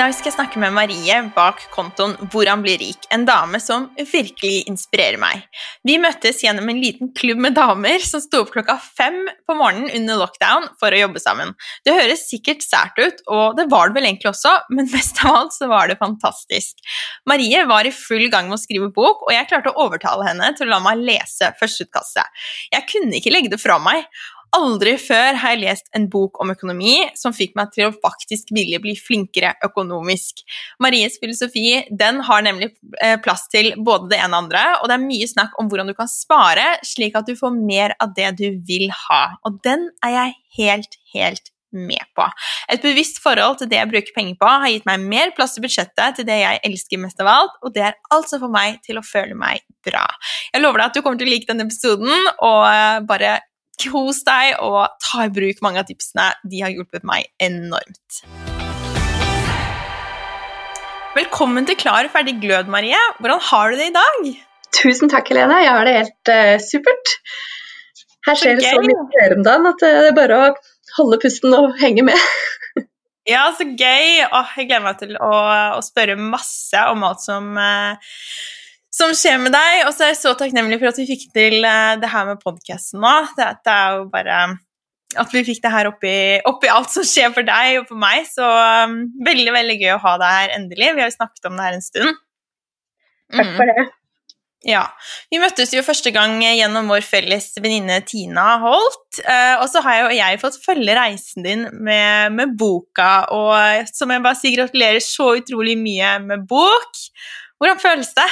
dag skal jeg snakke med Marie bak kontoen Hvordan bli rik, en dame som virkelig inspirerer meg. Vi møttes gjennom en liten klubb med damer som sto opp klokka fem på morgenen under lockdown for å jobbe sammen. Det høres sikkert sært ut, og det var det vel egentlig også, men mest av alt så var det fantastisk. Marie var i full gang med å skrive bok, og jeg klarte å overtale henne til å la meg lese førsteutkastet. Jeg kunne ikke legge det fra meg. Aldri før har jeg lest en bok om økonomi som fikk meg til å faktisk ville bli flinkere økonomisk. Maries filosofi den har nemlig eh, plass til både det ene og andre, og det er mye snakk om hvordan du kan spare slik at du får mer av det du vil ha. Og den er jeg helt, helt med på. Et bevisst forhold til det jeg bruker penger på, har gitt meg mer plass i budsjettet til det jeg elsker mest av alt, og det er altså for meg til å føle meg bra. Jeg lover deg at du kommer til å like denne episoden, og eh, bare Kos deg og ta i bruk mange av tipsene. De har hjulpet meg enormt. Velkommen til Klar, ferdig, glød, Marie. Hvordan har du det i dag? Tusen takk, Helene. Jeg har det helt uh, supert. Her skjer det så mye flere om dagen at det er bare å holde pusten og henge med. ja, så gøy. Åh, jeg gleder meg til å, å spørre masse om alt som uh, som skjer med deg. Og så er jeg så takknemlig for at vi fikk til uh, det her med podkasten nå. Det, er jo bare at vi fikk det her oppi, oppi, alt som skjer for deg og for meg. Så um, veldig, veldig gøy å ha deg her endelig. Vi har jo snakket om det her en stund. Takk for det. Ja. Vi møttes jo første gang gjennom vår felles venninne Tina Holt. Uh, og så har jo jeg fått følge reisen din med, med boka, og som jeg bare sier, gratulerer så utrolig mye med bok. Hvordan føles det?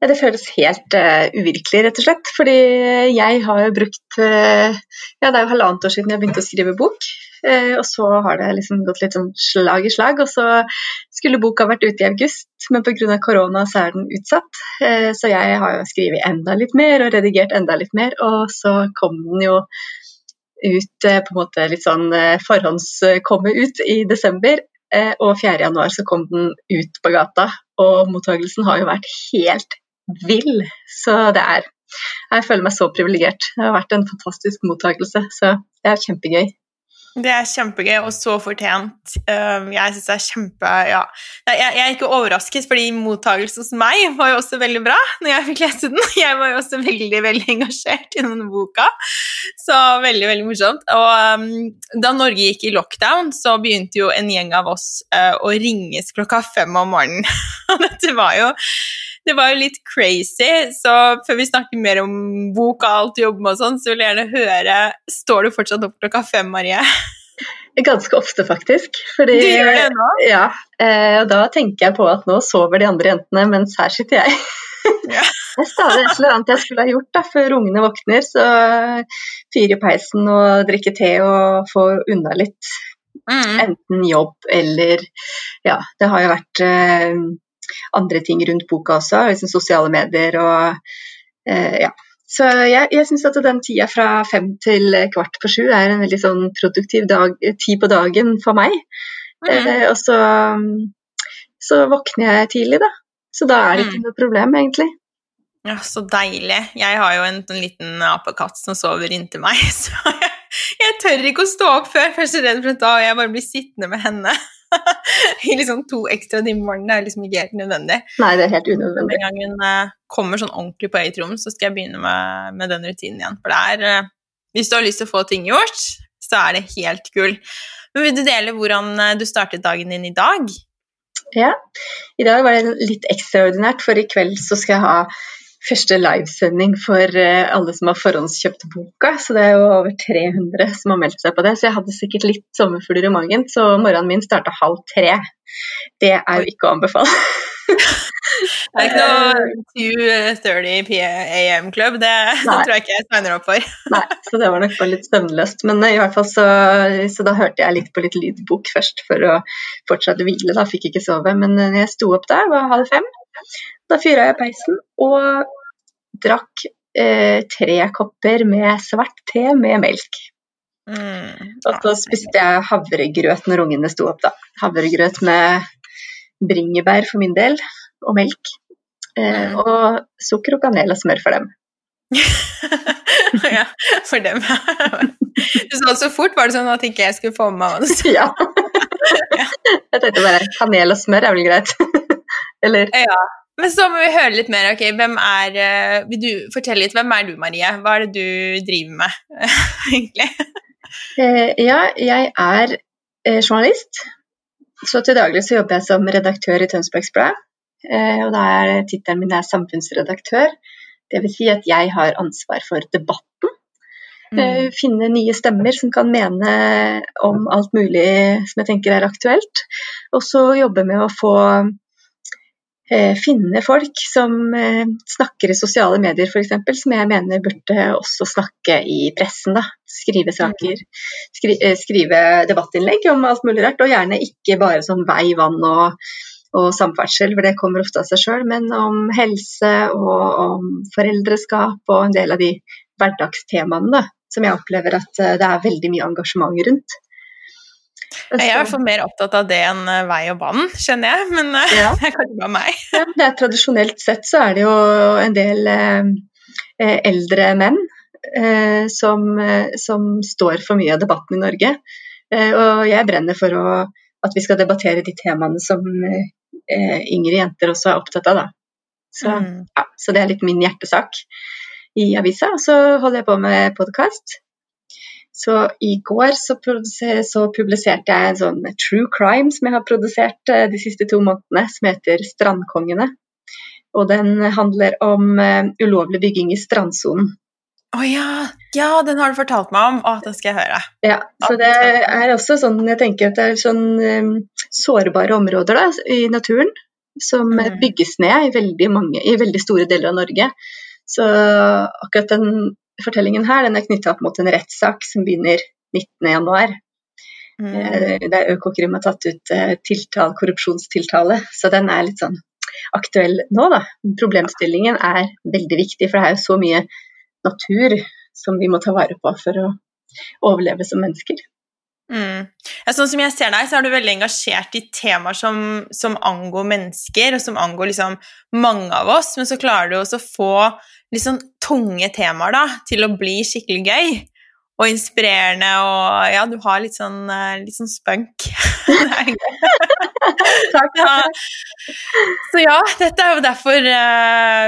Ja, det føles helt uh, uvirkelig, rett og slett. Fordi jeg har jo brukt uh, Ja, det er jo halvannet år siden jeg begynte å skrive bok. Uh, og så har det liksom gått litt sånn slag i slag. Og så skulle boka vært ute i august, men pga. korona så er den utsatt. så jeg har jo skrevet enda litt mer og redigert enda litt mer, og så kom den jo ut på en måte litt sånn forhåndskomme ut i desember. Og 4.1 så kom den ut på gata, og mottagelsen har jo vært helt vill. Så det er Jeg føler meg så privilegert. Det har vært en fantastisk mottakelse, så det er kjempegøy. Det er kjempegøy og så fortjent. Um, jeg syns det er kjempe Ja. Jeg, er ikke overrasket, fordi mottagelsen hos meg var jo også veldig bra når jeg fikk lese den. Jeg var jo også veldig veldig engasjert i denne boka, så veldig veldig morsomt. Og um, da Norge gikk i lockdown, så begynte jo en gjeng av oss uh, å ringes klokka fem om morgenen. Og dette var jo det var jo litt crazy, så før vi snakker mer om bok og alt du jobber med og sånn, så vil jeg gjerne høre Står du fortsatt opp klokka fem, Marie? Ganske ofte, faktisk. Fordi, du gjør det nå? Ja, eh, og da tenker jeg på at nå sover de andre jentene, mens her sitter jeg. Ja. Det er stadig et eller annet jeg skulle ha gjort da, før ungene våkner. Så fyre i peisen og drikke te og få unna litt. Mm. Enten jobb eller Ja, det har jo vært eh, andre ting rundt boka også, liksom sosiale medier og eh, ja. Så jeg, jeg syns at den tida fra fem til kvart på sju er en veldig sånn produktiv dag, tid på dagen for meg. Mm. Eh, og så, så våkner jeg tidlig, da. Så da er det ikke mm. noe problem, egentlig. Ja, Så deilig. Jeg har jo en, en liten apekatt som sover inntil meg, så jeg, jeg, tør ikke å stå opp før, jeg er så redd for at da jeg bare blir sittende med henne. I liksom to ekstra timer morgenen er liksom ikke helt nødvendig. Nei, det er helt unødvendig. En gang hun uh, kommer sånn ordentlig på eget rom, så skal jeg begynne med, med den rutinen igjen. For det er uh, Hvis du har lyst til å få ting gjort, så er det helt gull. Men vil du dele hvordan uh, du startet dagen din i dag? Ja, i dag var det litt ekstraordinært, for i kveld så skal jeg ha første livesending for eh, alle som har forhåndskjøpt boka. Så det er jo over 300 som har meldt seg på det. Så jeg hadde sikkert litt sommerfugler i magen, så morgenen min starta halv tre. Det er jo ikke å anbefale. det er ikke noe 2.30 AM-klubb, det, det, tror jeg ikke jeg signer opp for. Nei, så det var nok bare litt søvnløst. Men i hvert fall så, så, da hørte jeg litt på litt lydbok først for å fortsette å hvile. Da fikk jeg ikke sove. Men jeg sto opp der, var halv fem. Da fyra jeg peisen og drakk eh, tre kopper med svart te med melk. Mm, og så spiste jeg havregrøt når ungene sto opp, da. Havregrøt med bringebær for min del, og melk. Eh, mm. Og sukker og kanel og smør for dem. ja, for dem. du sa det så fort, var det sånn at ikke jeg skulle få med meg hva ja. jeg tenkte bare kanel og smør er vel greit. Eller? Ja. Men så må vi høre litt mer. ok, hvem er, eh, Vil du fortelle litt, hvem er du, Marie? Hva er det du driver med, egentlig? Eh, ja, jeg er eh, journalist. Så til daglig så jobber jeg som redaktør i Tønsbergs Blad. Og da er tittelen min er samfunnsredaktør. Det vil si at jeg har ansvar for debatten. Mm. finne nye stemmer som kan mene om alt mulig som jeg tenker er aktuelt. Og så jobbe med å få finne folk som eh, snakker i sosiale medier f.eks., som jeg mener burde også snakke i pressen. da. Skrive saker, skri, eh, skrive debattinnlegg om alt mulig rart. Og gjerne ikke bare sånn vei, vann og, og samferdsel, for det kommer ofte av seg sjøl, men om helse og om foreldreskap og en del av de hverdagstemaene da, som jeg opplever at eh, det er veldig mye engasjement rundt. Jeg er i hvert fall mer opptatt av det enn eh, vei og banen, skjønner jeg. Men eh, Ja. det er kanskje bare meg. Ja, det er Tradisjonelt sett så er det jo en del eh, eh, eldre menn eh, som, som står for mye av debatten i Norge. Eh, og jeg brenner for å, at vi skal debattere de temaene som eh, yngre jenter også er opptatt av. Da. Så, Mm. ja, så det er litt min hjertesak i avisa. Og så holder jeg på med podkast. Så i går så, så publiserte jeg en sånn true crime som jeg har produsert eh, de siste to månedene, som heter 'Strandkongene'. Og den handler om eh, ulovlig bygging i strandsonen. Å ja. ja, den har du fortalt meg om. Å, den skal jeg høre. Ja, så det er også sånn Jeg tenker at det er sånn um, sårbare områder da, i naturen som Mm. bygges ned i veldig, mange, i veldig store deler av Norge. Så akkurat den fortellingen her den er knytta opp mot en rettssak som begynner 19.1. Mm. Eh, Der Økokrim har tatt ut eh, tiltal, korrupsjonstiltale, så den er litt sånn aktuell nå, da. Problemstillingen er veldig viktig, for det er jo så mye natur som vi må ta vare på for å overleve som mennesker. Mm. Sånn som jeg ser deg, så er du veldig engasjert i temaer som, som angår mennesker, og som angår liksom mange av oss, men så klarer du også å få litt sånn tunge temaer da, til å bli skikkelig gøy og inspirerende, og ja, du har litt sånn, eh, litt sånn spunk. Takk. Ja. Så ja, dette er jo derfor eh,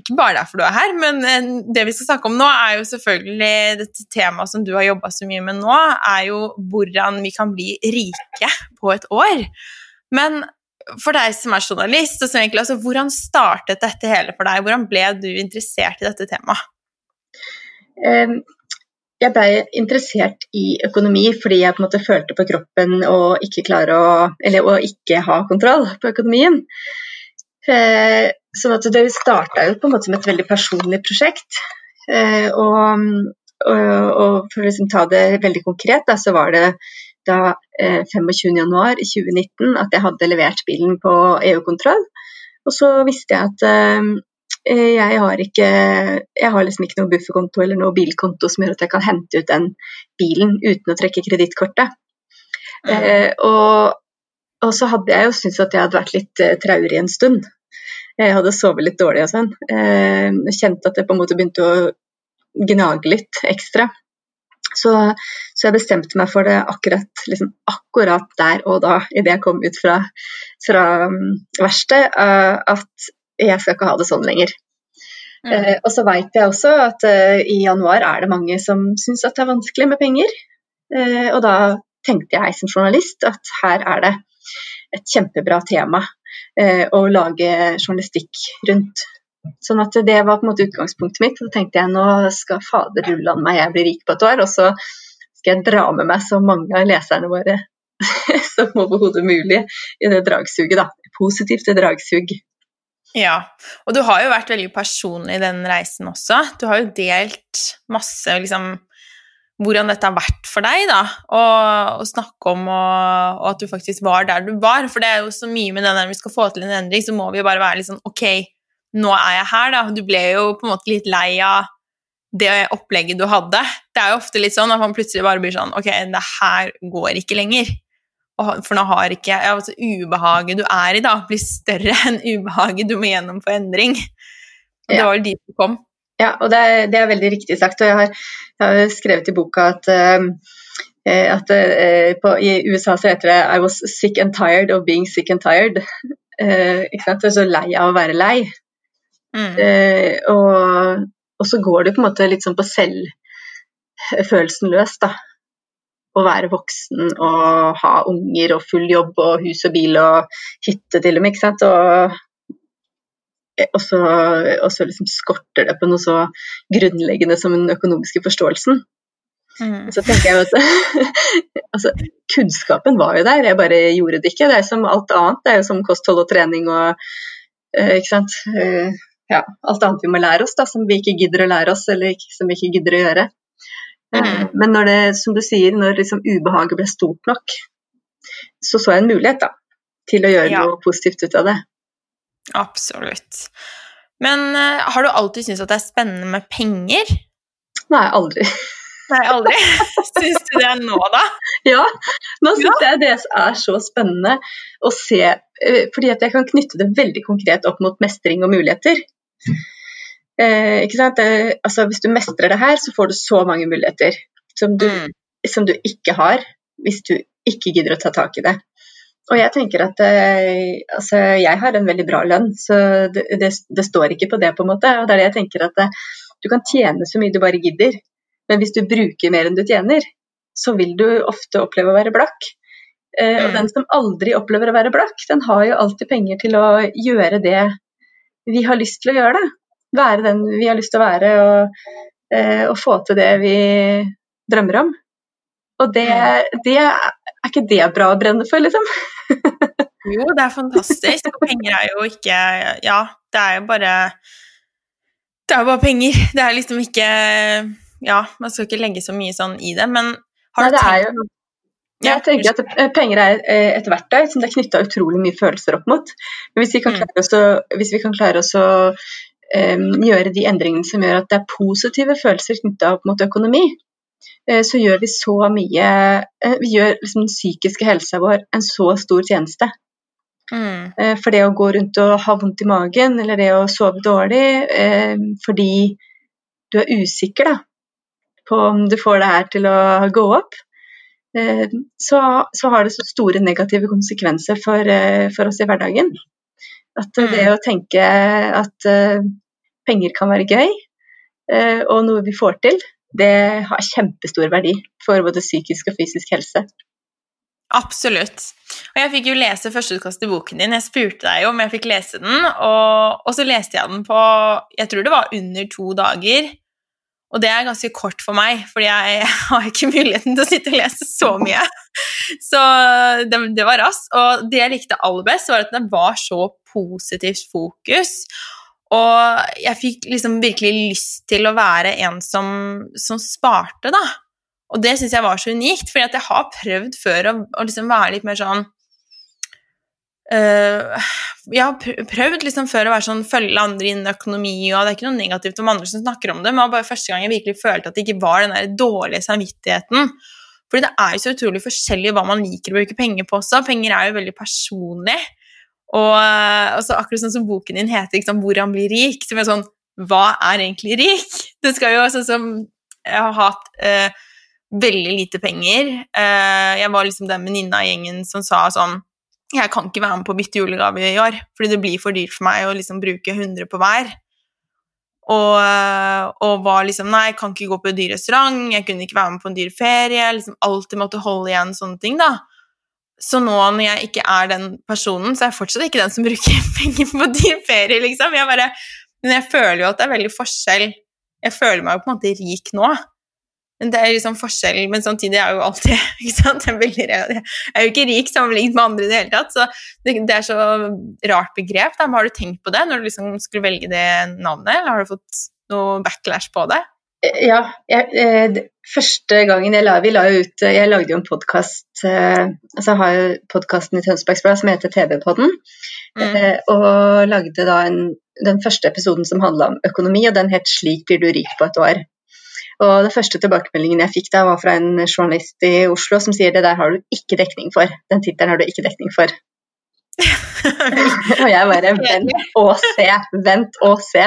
Ikke bare derfor du er her, men eh, det vi skal snakke om nå, er jo selvfølgelig dette temaet som du har jobba så mye med nå, er jo hvordan vi kan bli rike på et år. Men for deg som er journalist, og som egentlig, altså, hvordan startet dette hele for deg? Hvordan ble du interessert i dette temaet? Eh, Jeg ble interessert i økonomi fordi jeg på en måte følte på kroppen å ikke klare å Eller å ikke ha kontroll på økonomien. Eh, Sånn at det starta jo på en måte som et veldig personlig prosjekt. Eh, Og, og, og for å liksom ta det veldig konkret, da, så var det da eh, 25.1 2019 at jeg hadde levert bilen på EU-kontroll. Og så visste jeg at eh, jeg har, ikke, jeg har liksom ikke noe bufferkonto eller noe bilkonto som gjør at jeg kan hente ut den bilen uten å trekke kredittkortet. Eh, og, og så hadde jeg jo syntes at jeg hadde vært litt eh, traurig en stund. Jeg hadde sovet litt dårlig og sånn. Eh, kjente at det på en måte begynte å gnage litt ekstra. Så, så jeg bestemte meg for det akkurat, liksom, akkurat der og da, idet jeg kom ut fra, fra um, verkstedet, uh, at jeg skal ikke ha det sånn lenger. Mm. Eh, og så vet jeg også at eh, i januar er det mange som syns at det er vanskelig med penger. Eh, og da tenkte jeg som journalist at her er det et kjempebra tema å lage journalistikk rundt. Sånn at det var på en måte utgangspunktet mitt. Så tenkte jeg nå skal fader rullan meg jeg bli rik på et år, og så skal jeg dra med meg så mange av leserne våre som overhodet mulig i det dragsuget, da. Positivt dragsug. Ja, og du har jo vært veldig personlig i den reisen også. Du har jo delt masse liksom hvordan dette har vært for deg, da, og, og snakke om og, og at du faktisk var der du var. For det er jo så mye med den der vi skal få til en endring, så må vi jo bare være litt sånn Ok, nå er jeg her, da. Du ble jo på en måte litt lei av det opplegget du hadde. Det er jo ofte litt sånn at man plutselig bare blir sånn Ok, det her går ikke lenger. Og For nå har ikke altså, Ubehaget du er i, da, blir større enn ubehaget du må gjennom for endring. Og det Ja. var vel dit du kom. Ja, og det er, det er veldig riktig sagt. Og jeg har, jeg har skrevet i boka at eh, at uh, på, I USA så heter det 'I was sick and tired of being sick and tired'. Uh, ikke sant? Så lei av å være lei. Mm. Og, og, så går det på en måte litt sånn på selvfølelsen løs, da. Å være voksen og ha unger og full jobb og hus og bil og hytte til og med, ikke sant. Og, og så, og så liksom skorter det på noe så grunnleggende som den økonomiske forståelsen. Mm. Så tenker jeg at altså, Kunnskapen var jo der, jeg bare gjorde det ikke. Det er som alt annet. Det er jo som kosthold og trening og uh, ikke sant? Uh, ja, alt annet vi må lære oss, da, som vi ikke gidder å lære oss, eller som vi ikke gidder å gjøre. Eh, mm. Men når det, som du sier, når liksom ubehaget ble stort nok, så så jeg en mulighet da, til å gjøre ja. noe positivt ut av det. Absolutt. Men uh, har du alltid syntes at det er spennende med penger? Nei, aldri. Nei, aldri. Syns du det er nå, da? Ja, nå syns ja. jeg det er så spennende å se, eh, fordi at jeg kan knytte det veldig konkret opp mot mestring og muligheter. Eh? Eh, altså, hvis du mestrer det her, så får du så mange muligheter som du, mm. som du ikke har hvis du ikke gidder å ta tak i det. Og jeg tenker at eh, altså, jeg har en veldig bra lønn, så det, det, det, står ikke på det, på en måte. Og det er det jeg tenker at eh, du kan tjene så mye du bare gidder. Men hvis du bruker mer enn du tjener, så vil du ofte oppleve å være blakk. Eh, og mm. den som aldri opplever å være blakk, den har jo alltid penger til å gjøre det vi har lyst til å gjøre. det. Være den vi har lyst til å være, og, eh, og få til det vi drømmer om. Og det, det, er ikke det bra å brenne for, liksom? jo, det er fantastisk. Og penger er jo ikke Ja, det er jo bare Det er jo bare penger. Det er liksom ikke ja, man skal ikke legge så mye sånn i det, men har du tenkt jo, jeg tenker at Penger er eh, et verktøy som det er knytta utrolig mye følelser opp mot. Men hvis vi kan mm. klare oss å, vi kan klare oss å gjøre de endringene som gjør at det er positive følelser knytta opp mot økonomi, uh, så gjør vi så mye uh, Vi gjør liksom den psykiske helsa vår en så stor tjeneste. Mm. For det å gå rundt og ha vondt i magen, eller det å sove dårlig fordi du er usikker, da på om du får det her til å gå opp, eh, så, så har det så store negative konsekvenser for, eh, for oss i hverdagen. At det mm. å tenke at eh, penger kan være gøy, og noe vi får til, det har kjempestor verdi for både psykisk og fysisk helse. Absolutt. Og jeg fikk jo lese førsteutkastet til boken din. Jeg spurte deg jo om jeg fikk lese den, og, og, så leste jeg den på Jeg tror det var under to dager. Og det er ganske kort for meg, fordi jeg har ikke muligheten til å sitte og lese så mye. Så det, det var raskt. Og det jeg likte aller best, var at det var så positivt fokus. Og jeg fikk liksom virkelig lyst til å være en som, som sparte, da. Og det syns jeg var så unikt, fordi jeg har prøvd før å, å liksom være litt mer sånn Uh, jeg har prøvd liksom før å være sånn, følge andre innen økonomi, og det er ikke noe negativt om andre som snakker om det, men det var bare første gang jeg virkelig følte at det ikke var den der dårlige samvittigheten. Fordi det er jo så utrolig forskjellig hva man liker å bruke penger på også. Penger er jo veldig personlig. Og, eh, og så akkurat sånn som boken din heter liksom, 'Hvordan bli rik', som er sånn Hva er egentlig rik? Det skal jo sånn som Jeg har hatt uh, veldig lite penger. Uh, jeg var liksom den venninna i gjengen som sa sånn jeg kan ikke være med på å bytte julegave i år, fordi det blir for dyrt for meg å liksom bruke 100 på hver. Og, og, var liksom Nei, jeg kan ikke gå på en dyr restaurant, jeg kunne ikke være med på en dyr ferie. liksom Alltid måtte holde igjen sånne ting, da. Så nå når jeg ikke er den personen, så er jeg fortsatt ikke den som bruker penger på dyr ferie, liksom. Jeg bare, men jeg føler jo at det er veldig forskjell. Jeg føler meg jo på en måte rik nå. Men det er liksom forskjell, men samtidig er jeg jo alltid ikke sant? Jeg er, jo ikke rik sammenlignet med andre i det hele tatt, så det, er så rart begrep. Da. Men har du tenkt på det når du liksom skulle velge det navnet, eller har du fått noe backlash på det? Ja, jeg, eh, første gangen jeg la, vi la ut Jeg lagde jo en podkast eh, altså har jo podkasten i Tønsbergs Blad som heter TV-podden, mm. eh, og lagde da en, den første episoden som handla om økonomi, og den het 'Slik blir du rik på et år'. Og Den første tilbakemeldingen jeg fikk da, var fra en journalist i Oslo som sier det der har du ikke dekning for. Den tittelen har du ikke dekning for. og jeg bare vent og se, vent og se.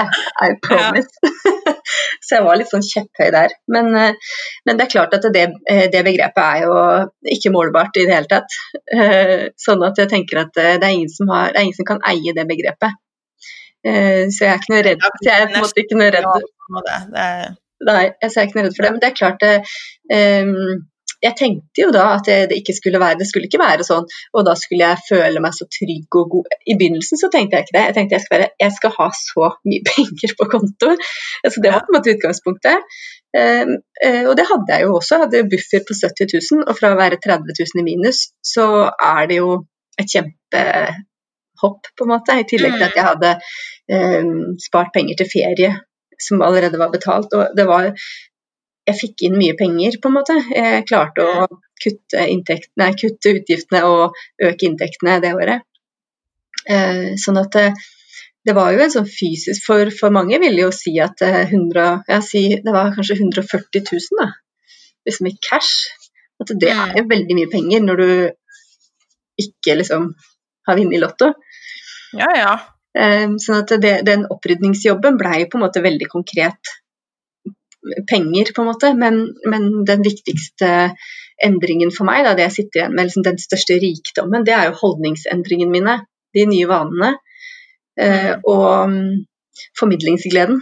I promise. så jeg var litt sånn kjepphøy der. Men, eh, men det er klart at det, eh, det, begrepet er jo ikke målbart i det hele tatt. Eh, sånn at jeg tenker at det er ingen som, har, det er ingen som kan eie det begrepet. Så jeg er ikke noe redd. Så jeg er på en måte ikke noe redd. Nei, jeg er ikke noe redd for det. Men det er klart det, um, jeg tenkte jo da at det, det, ikke skulle være det skulle ikke være sånn, og da skulle jeg føle meg så trygg og god. I begynnelsen så tenkte jeg ikke det. Jeg tenkte jeg skal, være, jeg skal ha så mye penger på konto. Altså, det var på en måte utgangspunktet. Um, uh, og det hadde jeg jo også. Jeg hadde buffer på 70 000, og fra å være 30 000 i minus, så er det jo et kjempehopp, på en måte. I tillegg til at jeg hadde um, spart penger til ferie som allerede var betalt. Og det var jeg fikk inn mye penger, på en måte. Jeg klarte å kutte, nei, kutte utgiftene og øke inntektene det året. Eh, sånn at det, eh, det, var jo en sånn fysisk For, for mange ville jo si at 100, eh, ja, si, det var kanskje 140 000, da. Liksom i cash. At det er jo veldig mye penger når du ikke liksom har vunnet i Lotto. Ja, ja. Sånn at det, den opprydningsjobben blei på en måte veldig konkret penger, på en måte, men, men den viktigste endringen for meg, da, det jeg sitter igjen med, liksom den største rikdommen, det er jo holdningsendringene mine. De nye vanene. Eh, mm. og um, formidlingsgleden.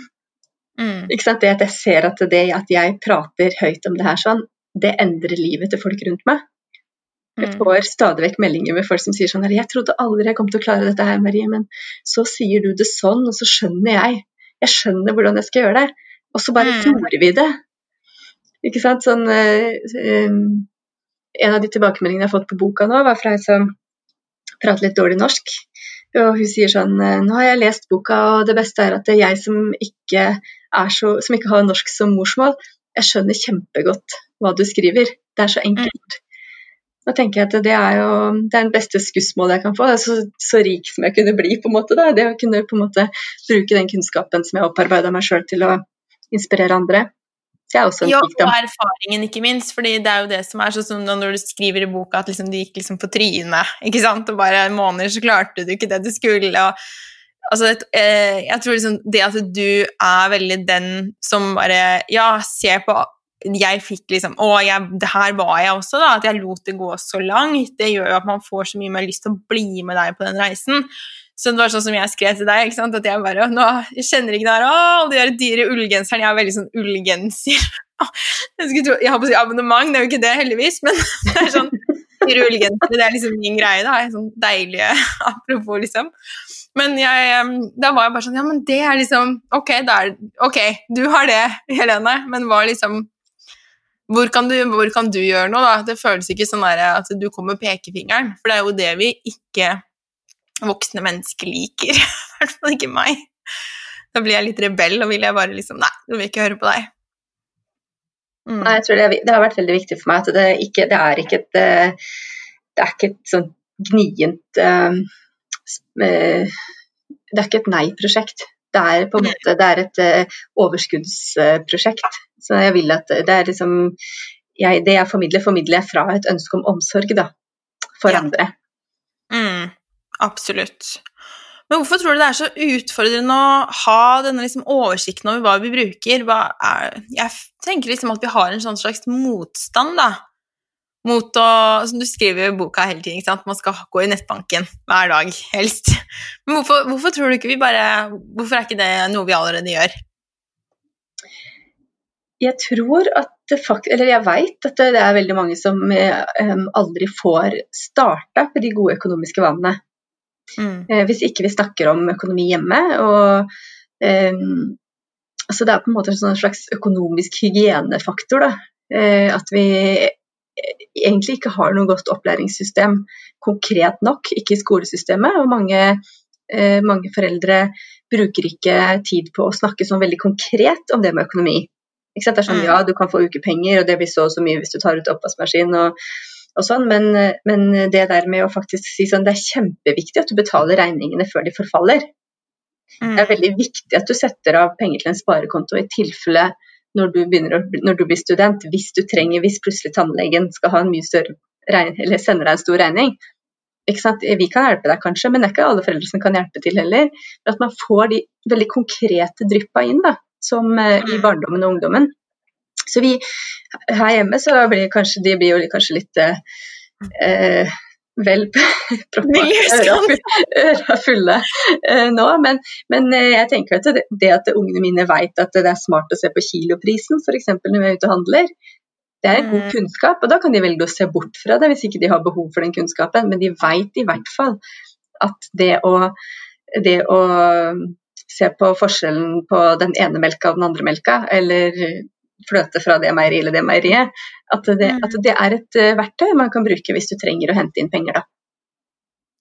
Mm. Ikke sant? Det at jeg ser at det at jeg prater høyt om det her sånn, det endrer livet til folk rundt meg. Jeg mm. får stadig vekk meldinger med folk som sier sånn 'Jeg trodde aldri jeg kom til å klare dette her, Marie, men så sier du det sånn, og så skjønner jeg. Jeg skjønner hvordan jeg skal gjøre det. Og så bare mm. gjorde vi det. Ikke sant. Sånn um, En av de tilbakemeldingene jeg har fått på boka nå, var fra ei som prater litt dårlig norsk. Og hun sier sånn eh, Nå har jeg lest boka, og det beste er at det er jeg som ikke, er så, som ikke har norsk som morsmål, jeg skjønner kjempegodt hva du skriver. Det er så enkelt. Da tenker jeg at det er jo det er den beste skussmålet jeg kan få. Så, så, rik som jeg kunne bli, på en måte. Da. Det å kunne på en måte bruke den kunnskapen som jeg har opparbeida meg sjøl til å inspirere andre. Det er også en ja, og erfaringen, ikke minst. fordi det er jo det som er sånn som når du skriver i boka at liksom, du gikk liksom på trynet, ikke sant, og bare måneder så klarte du ikke det du skulle. og altså, eh, jeg tror liksom det at du er veldig den som bare Ja, ser på jeg fikk liksom Å, jeg, her var jeg også, da. At jeg lot det gå så langt. Det gjør jo at man får så mye mer lyst til å bli med deg på den reisen. Så det var sånn som jeg skrev til deg, ikke sant? at jeg bare nå, jeg kjenner ikke det her, å, de der dyre ullgenserne. Jeg har veldig sånn ullgenser. Jeg tro, jeg har på å si abonnement, det er jo ikke det, heldigvis, men det er sånn dyre ullgensere, det er liksom min greie, da. Sånn deilige apropos, liksom. Men jeg, da var jeg bare sånn Ja, men det er liksom Ok, er, ok, du har det, Helene, men hva liksom hvor kan, du, hvor kan du gjøre noe, da? Det føles ikke sånn at du kommer med pekefingeren, for det er jo det vi ikke voksne mennesker liker. I hvert fall ikke meg. Da blir jeg litt rebell og vil jeg bare liksom Nei, nå vil jeg ikke høre på deg. Mm. Nei, jeg tror det, det, har vært veldig viktig for meg at det, ikke, det er ikke et eh, Det er ikke et sånn gnient uh, Det er ikke et nei-prosjekt. Det er på en måte det er et uh, overskuddsprosjekt. Så jeg vil at det er liksom jeg, Det jeg formidler, formidler jeg fra et ønske om omsorg da, for ja. andre. Mm. Absolutt. Men hvorfor tror du det er så utfordrende å ha denne liksom oversikten over hva vi bruker? Hva er, jeg tenker liksom at vi har en sånn slags motstand da, mot å Som du skriver i boka hele tiden, ikke sant? man skal gå i nettbanken hver dag, helst. Men hvorfor, hvorfor tror du ikke vi bare Hvorfor er ikke det noe vi allerede gjør? Jeg tror at det faktisk Eller jeg veit at det er veldig mange som um, aldri får starta på de gode økonomiske vanene. Mm. Eh, hvis ikke vi snakker om økonomi hjemme. Og, um, altså det er på en måte en sånn slags økonomisk hygienefaktor. Da. Uh, at vi egentlig ikke har noe godt opplæringssystem konkret nok, ikke i skolesystemet. Og mange, mange foreldre bruker ikke tid på å snakke sånn veldig konkret om det med økonomi. Det er sånn, mm. Ja, du kan få ukepenger, og det blir så og så mye hvis du tar ut oppvaskmaskin. og og sånn, men, men, det der med å faktisk si sånn Det er kjempeviktig at du betaler regningene før de forfaller. Mm. Det er veldig viktig at du setter av penger til en sparekonto i tilfelle når du, å, når du blir student, hvis du trenger, hvis plutselig tannlegen skal ha en mye større regning, eller sender deg en stor regning. Vi kan hjelpe deg kanskje, men det er ikke alle foreldre som kan hjelpe til heller. At man får de veldig konkrete dryppa inn da, som uh, i barndommen og ungdommen. Så vi her hjemme så blir kanskje de blir jo kanskje litt eh, vel proppa øra fulle eh, nå. Men, men uh, jeg tenker at det, det at ungene mine vet at det er smart å se på kiloprisen f.eks. når vi er ute og handler, det er god mm. kunnskap. Og da kan de velge å se bort fra det hvis ikke de har behov for den kunnskapen. Men de vet i hvert fall at det å, det å se på forskjellen på den ene melka og den andre melka, eller fløte fra det meieriet eller det meieriet. At, det, mm. at det er et uh, verktøy man kan bruke hvis du trenger å hente inn penger, da.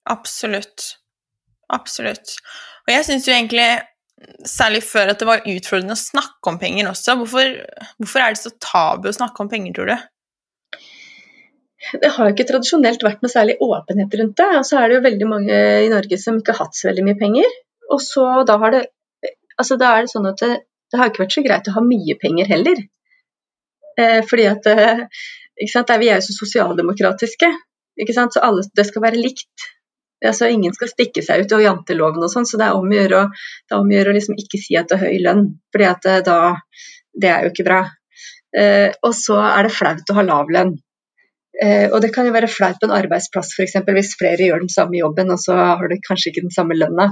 Absolutt. Absolutt. Og jeg syns jo egentlig, særlig før, at det var utfordrende å snakke om penger også. Hvorfor, hvorfor er det så tabu å snakke om penger, tror du? Det har jo ikke tradisjonelt vært noe særlig åpenhet rundt det. Og så er det jo veldig mange i Norge som ikke har hatt så veldig mye penger. Og så da har det Altså da er det sånn at det, det har ikke vært så greit å ha mye penger heller. Eh, fordi at eh, Vi er jo så sosialdemokratiske, så alle, det skal være likt. Altså, ingen skal stikke seg ut og janteloven og sånn, så det er om å gjøre, å liksom ikke si at det er høy lønn, fordi at eh, da Det er jo ikke bra. Eh, og så er det flaut å ha lav lønn. Eh, og det kan jo være flaut på en arbeidsplass f.eks. hvis flere gjør den samme jobben, og så har du kanskje ikke den samme lønna.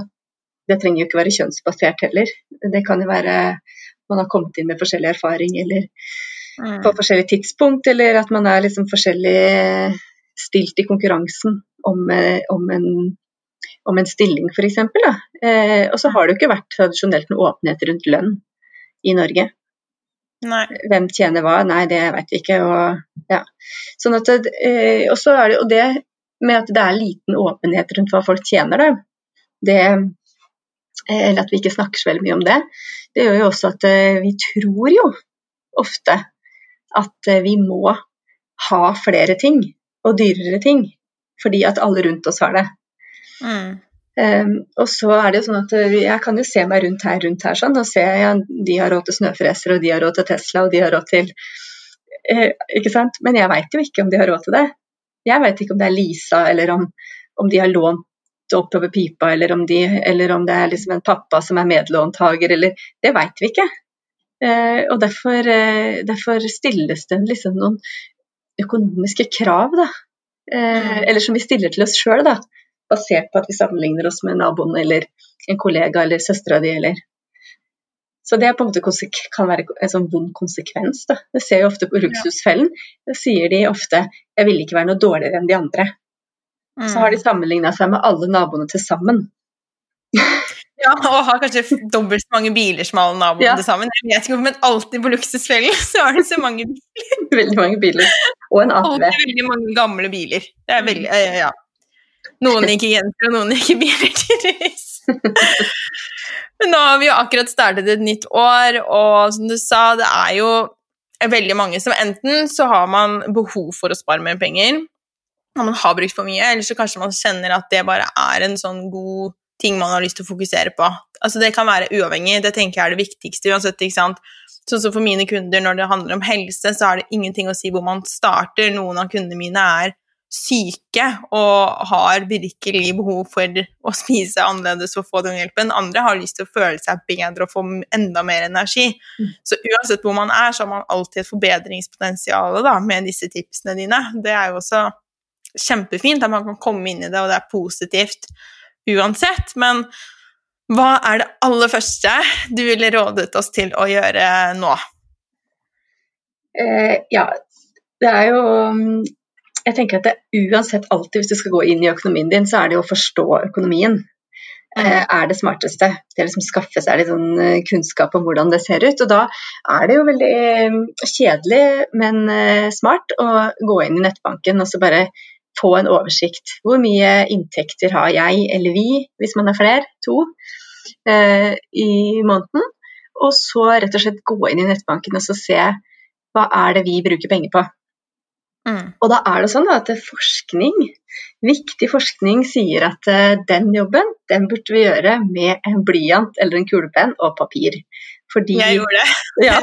Det trenger jo ikke være kjønnsbasert heller. Det kan jo være man har kommet inn med forskjellig erfaring eller mm. på forskjellig tidspunkt, eller at man er liksom forskjellig stilt i konkurransen om, eh, om en om en stilling f.eks. Eh, og så har det jo ikke vært tradisjonelt noe åpenhet rundt lønn i Norge. Nei. Hvem tjener hva? Nei, det vet vi ikke. Og, ja. sånn at, eh, det, og det med at det er liten åpenhet rundt hva folk tjener, da, det, eller at vi ikke snakker så veldig mye om det, det gjør jo også at eh, vi tror jo ofte at eh, vi må ha flere ting og dyrere ting fordi at alle rundt oss har det. Mm. Um, og så er det jo sånn at eh, Jeg kan jo se meg rundt her, rundt her sånn, og se ja, de har råd til snøfreser, og de har råd til Tesla, og de har råd til uh, Ikke sant? Men jeg veit jo ikke om de har råd til det. Jeg veit ikke om det er Lisa, eller om, om de har lånt oppover pipa, eller om, de, eller om det er liksom en pappa som er medlåntaker, eller Det veit vi ikke. Eh, og derfor, eh, derfor, stilles det liksom noen økonomiske krav, da. Eh, mm. eller som vi stiller til oss sjøl, basert på at vi sammenligner oss med naboen eller en kollega eller søstera di eller så det kan være en sånn vond konsekvens. Da. Det ser jo ofte på Luksusfellen. Da sier de ofte 'jeg vil ikke være noe dårligere enn de andre'. Mm. Så har de sammenligna seg med alle naboene til sammen. ja, og har kanskje dobbelt så mange biler som alle naboene ja. til sammen. Jeg vet ikke hvorfor, men alltid på Luksusfellen så har de så mange biler. veldig mange biler. Og en ATV. Alltid veldig mange gamle biler. Det er veldig, mm. ja. Noen liker jenter, og noen liker biler, til tydeligvis. Men nå har vi jo akkurat startet et nytt år, og som du sa, det er jo veldig mange som enten så har man behov for å spare mer penger, når man har brukt for mye, eller så kanskje man kjenner at det bare er en sånn god ting man har lyst til å fokusere på. Altså Det kan være uavhengig, det tenker jeg er det viktigste uansett. ikke sant? Sånn som For mine kunder, når det handler om helse, så er det ingenting å si hvor man starter. Noen av kundene mine er syke og har virkelig behov for å spise annerledes og få den hjelpen. Andre har lyst til å føle seg bedre og få enda mer energi. Mm. Så uansett hvor man er, så har man alltid et forbedringspotensial da, med disse tipsene dine. Det er jo også kjempefint at man kan komme inn i det, og det er positivt uansett. Men hva er det aller første du ville rådet oss til å gjøre nå? Eh, ja, det er jo Jeg tenker at det uansett alltid, hvis du skal gå inn i økonomien din, så er det jo å forstå økonomien. Eh, er det smarteste. Det er liksom skaffe seg litt sånn eh, kunnskap om hvordan det ser ut. Og da er det jo veldig mm, kjedelig, men eh, smart å gå inn i nettbanken og så bare få en oversikt. Hvor mye inntekter har jeg eller vi, hvis man er flere, to, eh, i måneden? Og så rett og slett gå inn i nettbanken og se hva er det vi bruker penger på. Mm. Og da er det sånn at forskning, viktig forskning sier at uh, den jobben den burde vi gjøre med en blyant eller en kulepenn og papir. Fordi, jeg gjorde det. Ja,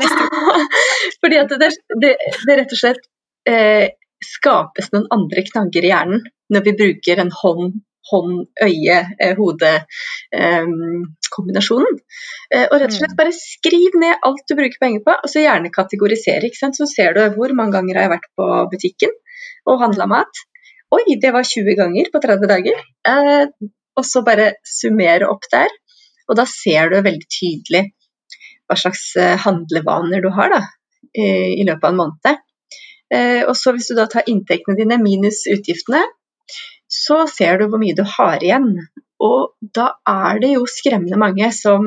fordi at det, det, det rett og slett uh, skapes noen andre knagger i hjernen når vi bruker en hånd, hånd øye, eh, hode-kombinasjonen. Eh, og rett og slett bare skriv ned alt du bruker penger på, og så gjerne kategorisere. Så ser du hvor mange ganger har jeg vært på butikken og handla mat. Oi, det var 20 ganger på 30 dager. Eh, og så bare summere opp der. Og da ser du veldig tydelig hva slags eh, handlevaner du har da, i løpet av en måned. Eh, og så Hvis du da tar inntektene dine minus utgiftene, så ser du hvor mye du har igjen. Og da er det jo skremmende mange som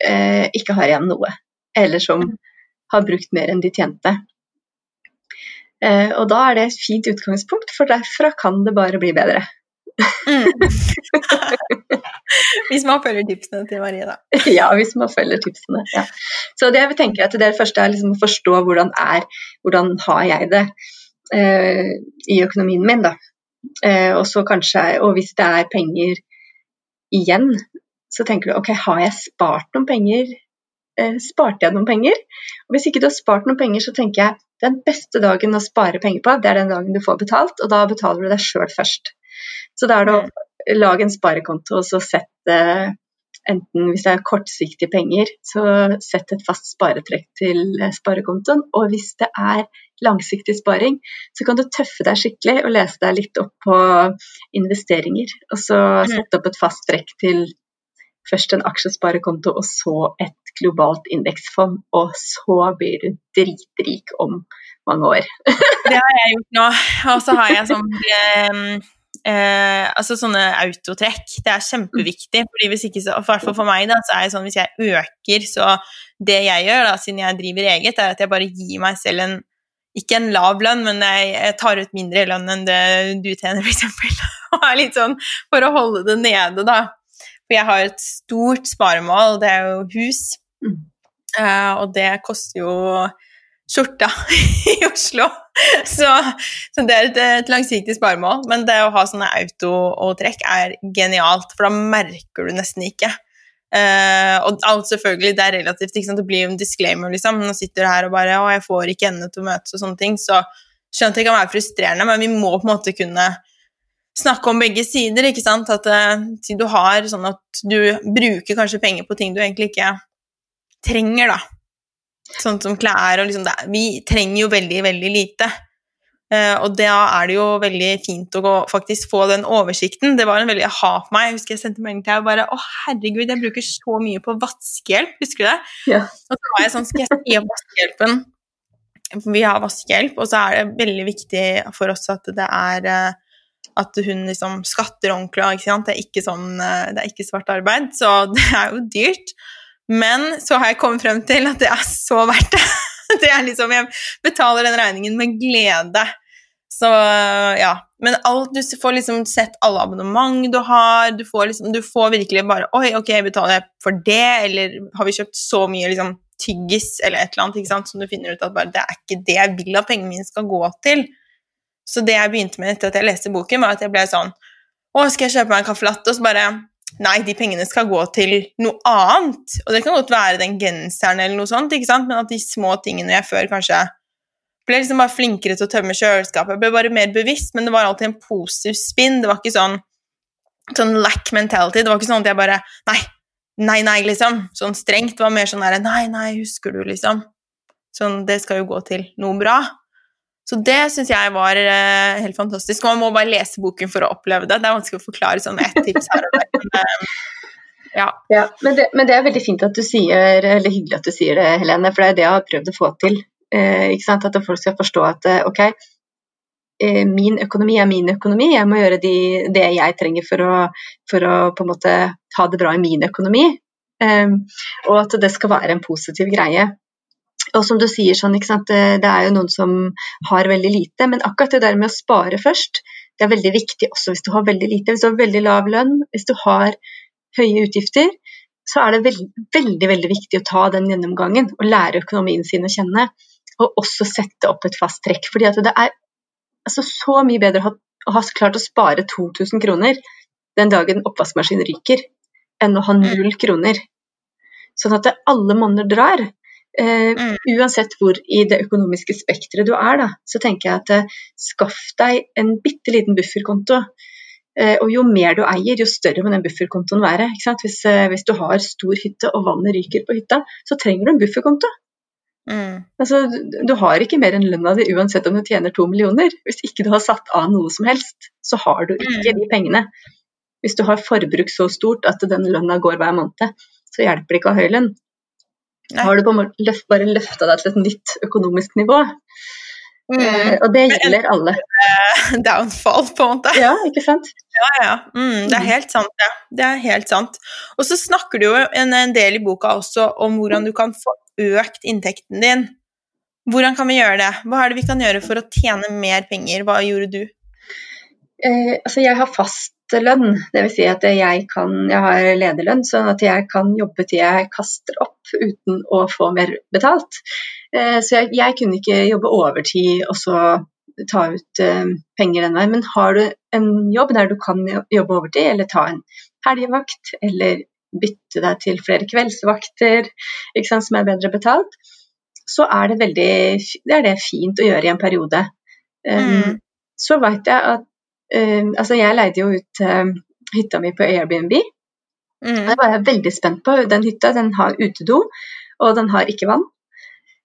eh, ikke har igjen noe, eller som har brukt mer enn de tjente. Eh, og da er det et fint utgangspunkt, for derfra kan det bare bli bedre. Mm. hvis man følger tipsene til Marie, da. ja, hvis man følger tipsene. Ja. Så det jeg tenker tenke at det første er liksom å forstå hvordan er, hvordan har jeg det eh, i økonomien min, da. Eh, og så kanskje, og hvis det er penger igjen, så tenker du ok, har jeg spart noen penger? Eh, sparte jeg noen penger? Og hvis ikke du har spart noen penger, så tenker jeg den beste dagen å spare penger på, det er den dagen du får betalt, og da betaler du deg sjøl først. Så da er det å lage en sparekonto og så sett enten hvis det er kortsiktige penger, så sett et fast sparetrekk til sparekontoen. Og hvis det er langsiktig sparing, så kan du tøffe deg skikkelig og lese deg litt opp på investeringer. Og så mm. sette opp et fast trekk til først en aksjesparekonto, og så et globalt indeksfond. Og så blir du dritrik om mange år. det har jeg gjort nå. Og så har jeg sånn eh, Eh, altså sånne autotrekk. Det er kjempeviktig. fordi hvis ikke så, for, for meg da, så er det sånn hvis jeg øker, så det jeg gjør, da, siden jeg driver eget, er at jeg bare gir meg selv en ikke en lav lønn, men jeg, jeg tar ut mindre lønn enn det du tjener, f.eks. Og er litt sånn for å holde det nede, da. For jeg har et stort sparemål, det er jo hus. Mm. Uh, og det koster jo skjorta i Oslo. Så, så, det er et, et langsiktig sparemål. Men det å ha sånne auto og trekk er genialt, for da merker du nesten ikke. Uh, og alt selvfølgelig, det er relativt ikke sant? Det blir jo en disclaimer, liksom. Nå sitter du her og bare 'Å, jeg får ikke endene til å møtes', og sånne ting. Så skjønner at det kan være frustrerende, men vi må på en måte kunne snakke om begge sider, ikke sant. At uh, du har sånn at du bruker kanskje penger på ting du egentlig ikke trenger, da. Sånn som klær og liksom det, Vi trenger jo veldig, veldig lite. Uh, og da er det jo veldig fint å gå, faktisk få den oversikten. Det var en veldig aha for meg. Jeg husker jeg sendte melding til deg og bare Å, herregud, jeg bruker så mye på vaskehjelp. Husker du det? Ja. Og så var jeg sånn Skal jeg si opp vaskehjelpen? Vi har vaskehjelp, og så er det veldig viktig for oss at det er uh, at hun liksom skatter ordentlig. Ikke sant? Det er ikke sånn uh, Det er ikke svart arbeid, så det er jo dyrt. Men så har jeg kommet frem til at det er så verdt det. det er liksom, Jeg betaler den regningen med glede. Så ja. Men alt, du får liksom sett alle abonnement du har. Du får, liksom, du får virkelig bare Oi, ok, betaler jeg for det? Eller har vi kjøpt så mye liksom, tyggis eller et eller annet ikke sant, som du finner ut at bare, det er ikke det jeg vil at pengene mine skal gå til. Så det jeg begynte med etter at jeg leste boken, var at jeg ble sånn Å, skal jeg kjøpe meg en caffè latte? Og så bare Nei, de pengene skal gå til noe annet. Og det kan godt være den genseren eller noe sånt, ikke sant? men at de små tingene jeg før kanskje ble liksom bare flinkere til å tømme kjøleskapet. Jeg ble bare mer bevisst, men det var alltid en positiv spinn. Det var ikke sånn, sånn lack mentality. Det var ikke sånn at jeg bare Nei, nei, nei, liksom. Sånn strengt. Det var mer sånn derre Nei, nei, husker du, liksom. Sånn, det skal jo gå til noe bra. Så det syns jeg var uh, helt fantastisk. Og man må bare lese boken for å oppleve det. Det er vanskelig å forklare sånn ett tips her og der. Uh, ja. ja men, det, men, det, er veldig fint at du sier, eller hyggelig at du sier det, Helene, for det er det jeg har prøvd å få til. Eh? At folk skal forstå at ok, min økonomi er min økonomi, jeg må gjøre de, det jeg trenger for å, for å, på en måte ha det bra i min økonomi. Um, og at det skal være en positiv greie. Og som du sier, sånn, det er jo noen som har veldig lite, men akkurat det der med å spare først, det er veldig viktig også hvis du har veldig lite. Hvis du har veldig lav lønn, hvis du har høye utgifter, så er det veldig, veldig, veldig viktig å ta den gjennomgangen og lære økonomien sin å kjenne. Og også sette opp et fast trekk. fordi det er altså, så mye bedre å ha, å ha klart å spare 2000 kroner den dagen oppvaskmaskinen ryker, enn å ha null kroner. Sånn at alle monner drar. Mm. Uansett hvor i det økonomiske spekteret du er, da, så tenker jeg at uh, skaff deg en bitte liten bufferkonto. Uh, og jo mer du eier, jo større må den bufferkontoen være. Ikke sant? Hvis, hvis du har stor hytte og vannet ryker på hytta, så trenger du en bufferkonto. Mm. Altså, du- du har ikke mer enn lønna di uansett om du tjener to millioner. Hvis ikke du har satt av noe som helst, så har du ikke de pengene. Hvis du har forbruk så stort at den lønna går hver måned, så hjelper det ikke å ha høy lønn. Nei. Har du på en måte bare løfta deg til et nytt økonomisk nivå. Mm. Uh, og det gjelder alle. Downfall, på en måte. Ja, ikke sant? Ja, ja. Mm, det er helt sant, ja. Det er helt sant. Og så snakker du jo en, en del i boka også om hvordan du kan få økt inntekten din. Hvordan kan vi gjøre det? Hva er det vi kan gjøre for å tjene mer penger? Hva gjorde du? Uh, altså jeg har fast lønn, dvs. Si at jeg, kan, jeg har lederlønn, sånn at jeg kan jobbe til jeg kaster opp uten å få mer betalt. Eh, så jeg, jeg kunne ikke jobbe overtid og så ta ut eh, penger den veien. Men har du en jobb der du kan jobbe overtid, eller ta en helgevakt, eller bytte deg til flere kveldsvakter sant, som er bedre betalt, så er det veldig det er det fint å gjøre i en periode. Mm. Så vet jeg at Altså, jeg leide jo ut um, hytta mi på Airbnb. Mm. Det var jeg veldig spent på. Den hytta den har utedo, og den har ikke vann.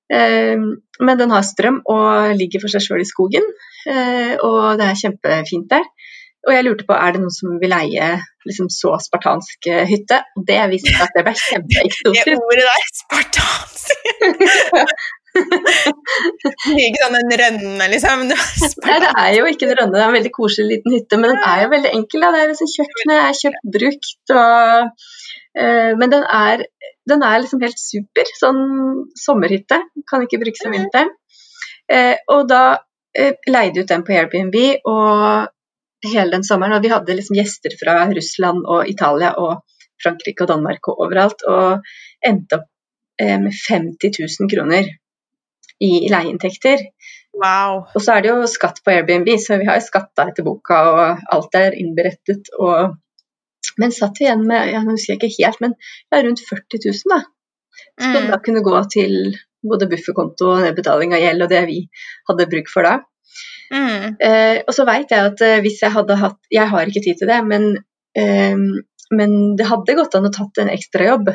Um, men den har strøm og ligger for seg sjøl i skogen, og det er kjempefint der. Og jeg lurte på er det noen som vil leie liksom, så spartansk hytte. Og det viste seg at det ble Det kjempeeksotisk. ordet der, spartansk. Det ikke sånn en rønne, liksom. Nei, det er jo ikke en rønne, det er en veldig koselig liten hytte, men den er jo veldig enkel. Da. Det er liksom Kjøkkenet er kjøpt brukt, og, uh, men den er, den er liksom helt super. Sånn sommerhytte, kan ikke brukes om vinteren. Uh, og da uh, leide ut den på Airbnb og hele den sommeren, og vi hadde liksom gjester fra Russland og Italia og Frankrike og Danmark og overalt, og endte opp eh, med 50 000 kroner i leieinntekter. Wow. Og så er det jo skatt på Airbnb, så vi har jo skatta etter boka, og alt er innberettet. Og... Men satt vi igjen med jeg husker ikke helt, men ja, rundt 40 000, da. Som Mm. da kunne gå til både bufferkonto og nedbetaling av gjeld og det vi hadde bruk for da. Mm. Eh, og så veit jeg at eh, hvis jeg hadde hatt Jeg har ikke tid til det, men, eh, men det hadde gått an å tatt en ekstrajobb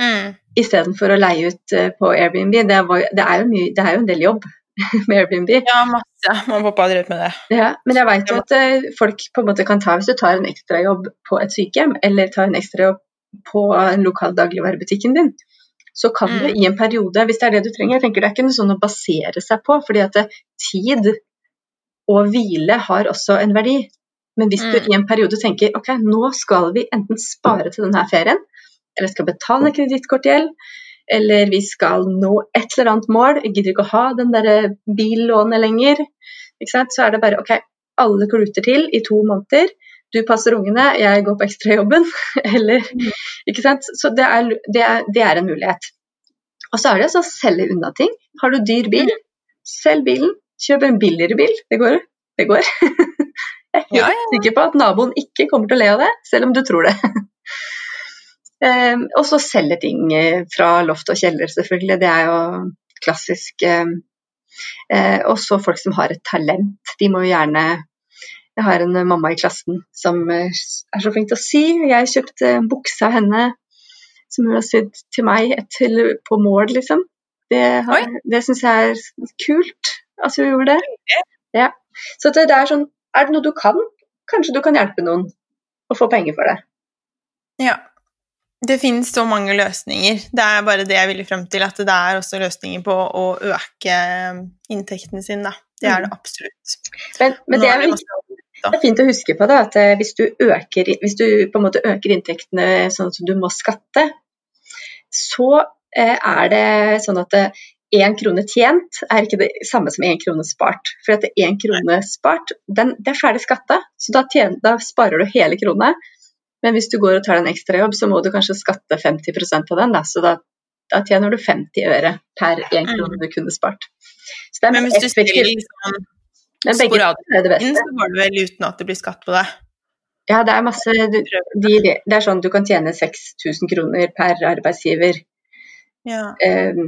Mm. istedenfor å leie ut eh, på Airbnb. Det, var, det, er jo mye, det er jo en del jobb med Airbnb. Ja, masse. Mamma og pappa har drevet med det. Ja, men jeg jo at eh, folk på en måte kan ta hvis du tar en ekstrajobb på et sykehjem, eller tar en ekstrajobb på en lokal dagligvarebutikken din, så kan du Mm. i en periode, hvis det er det du trenger Jeg tenker det er ikke noe sånn å basere seg på, fordi at tid og hvile har også en verdi. Men hvis du Mm. i en periode tenker ok, nå skal vi enten spare til denne ferien, eller skal betale kredittkortgjeld, eller vi skal nå et eller annet mål, jeg gidder ikke å ha den der billånet lenger, ikke sant? så er det bare ok, alle kluter til i to måneder. Du passer ungene, jeg går på ekstrajobben. Eller, ikke sant? Så det er, det, er, det er en mulighet. Og så er det å selge unna ting. Har du dyr bil, selg bilen. Kjøp en billigere bil. Det går. Det går. Jeg er helt Ja, ja. sikker på at naboen ikke kommer til å le av det, selv om du tror det. Ehm, og så selge ting eh, fra loft og kjeller, selvfølgelig. Det er jo klassisk. ehm, eh, og så folk som har et talent. De må jo gjerne Jeg har en eh, mamma i klassen som er så flink til å sy. Jeg kjøpte en bukse av henne som hun har sydd til meg til, på mål, liksom. Det, har, det syns jeg er kult at hun gjorde det. Ja. Så det, det er sånn Er det noe du kan? Kanskje du kan hjelpe noen å få penger for det. Ja. Det finnes så mange løsninger. Det er bare det jeg ville frem til, at det er også løsninger på å øke inntekten sin, da. Det er det absolutt. Men, men det, er viktig, det er fint å huske på da, at eh, hvis du, øker, hvis du på en måte øker inntektene sånn at du må skatte, så eh, er det sånn at én krone tjent er ikke det samme som én krone spart. For at én krone spart, den, det er ferdig skatta, så da, tjen, da sparer du hele krona. Men hvis du går og tar deg en ekstrajobb, så må du kanskje skatte 50% av den. Da, så da, da tjener du 50 øre per én krone du kunne spart. Så det er Men hvis du spiller liksom sporadisk er det inn, så går det vel uten at det blir skatt på det. Ja, det er masse de, Det er sånn du kan tjene 6000 kroner per arbeidsgiver Ja. eh,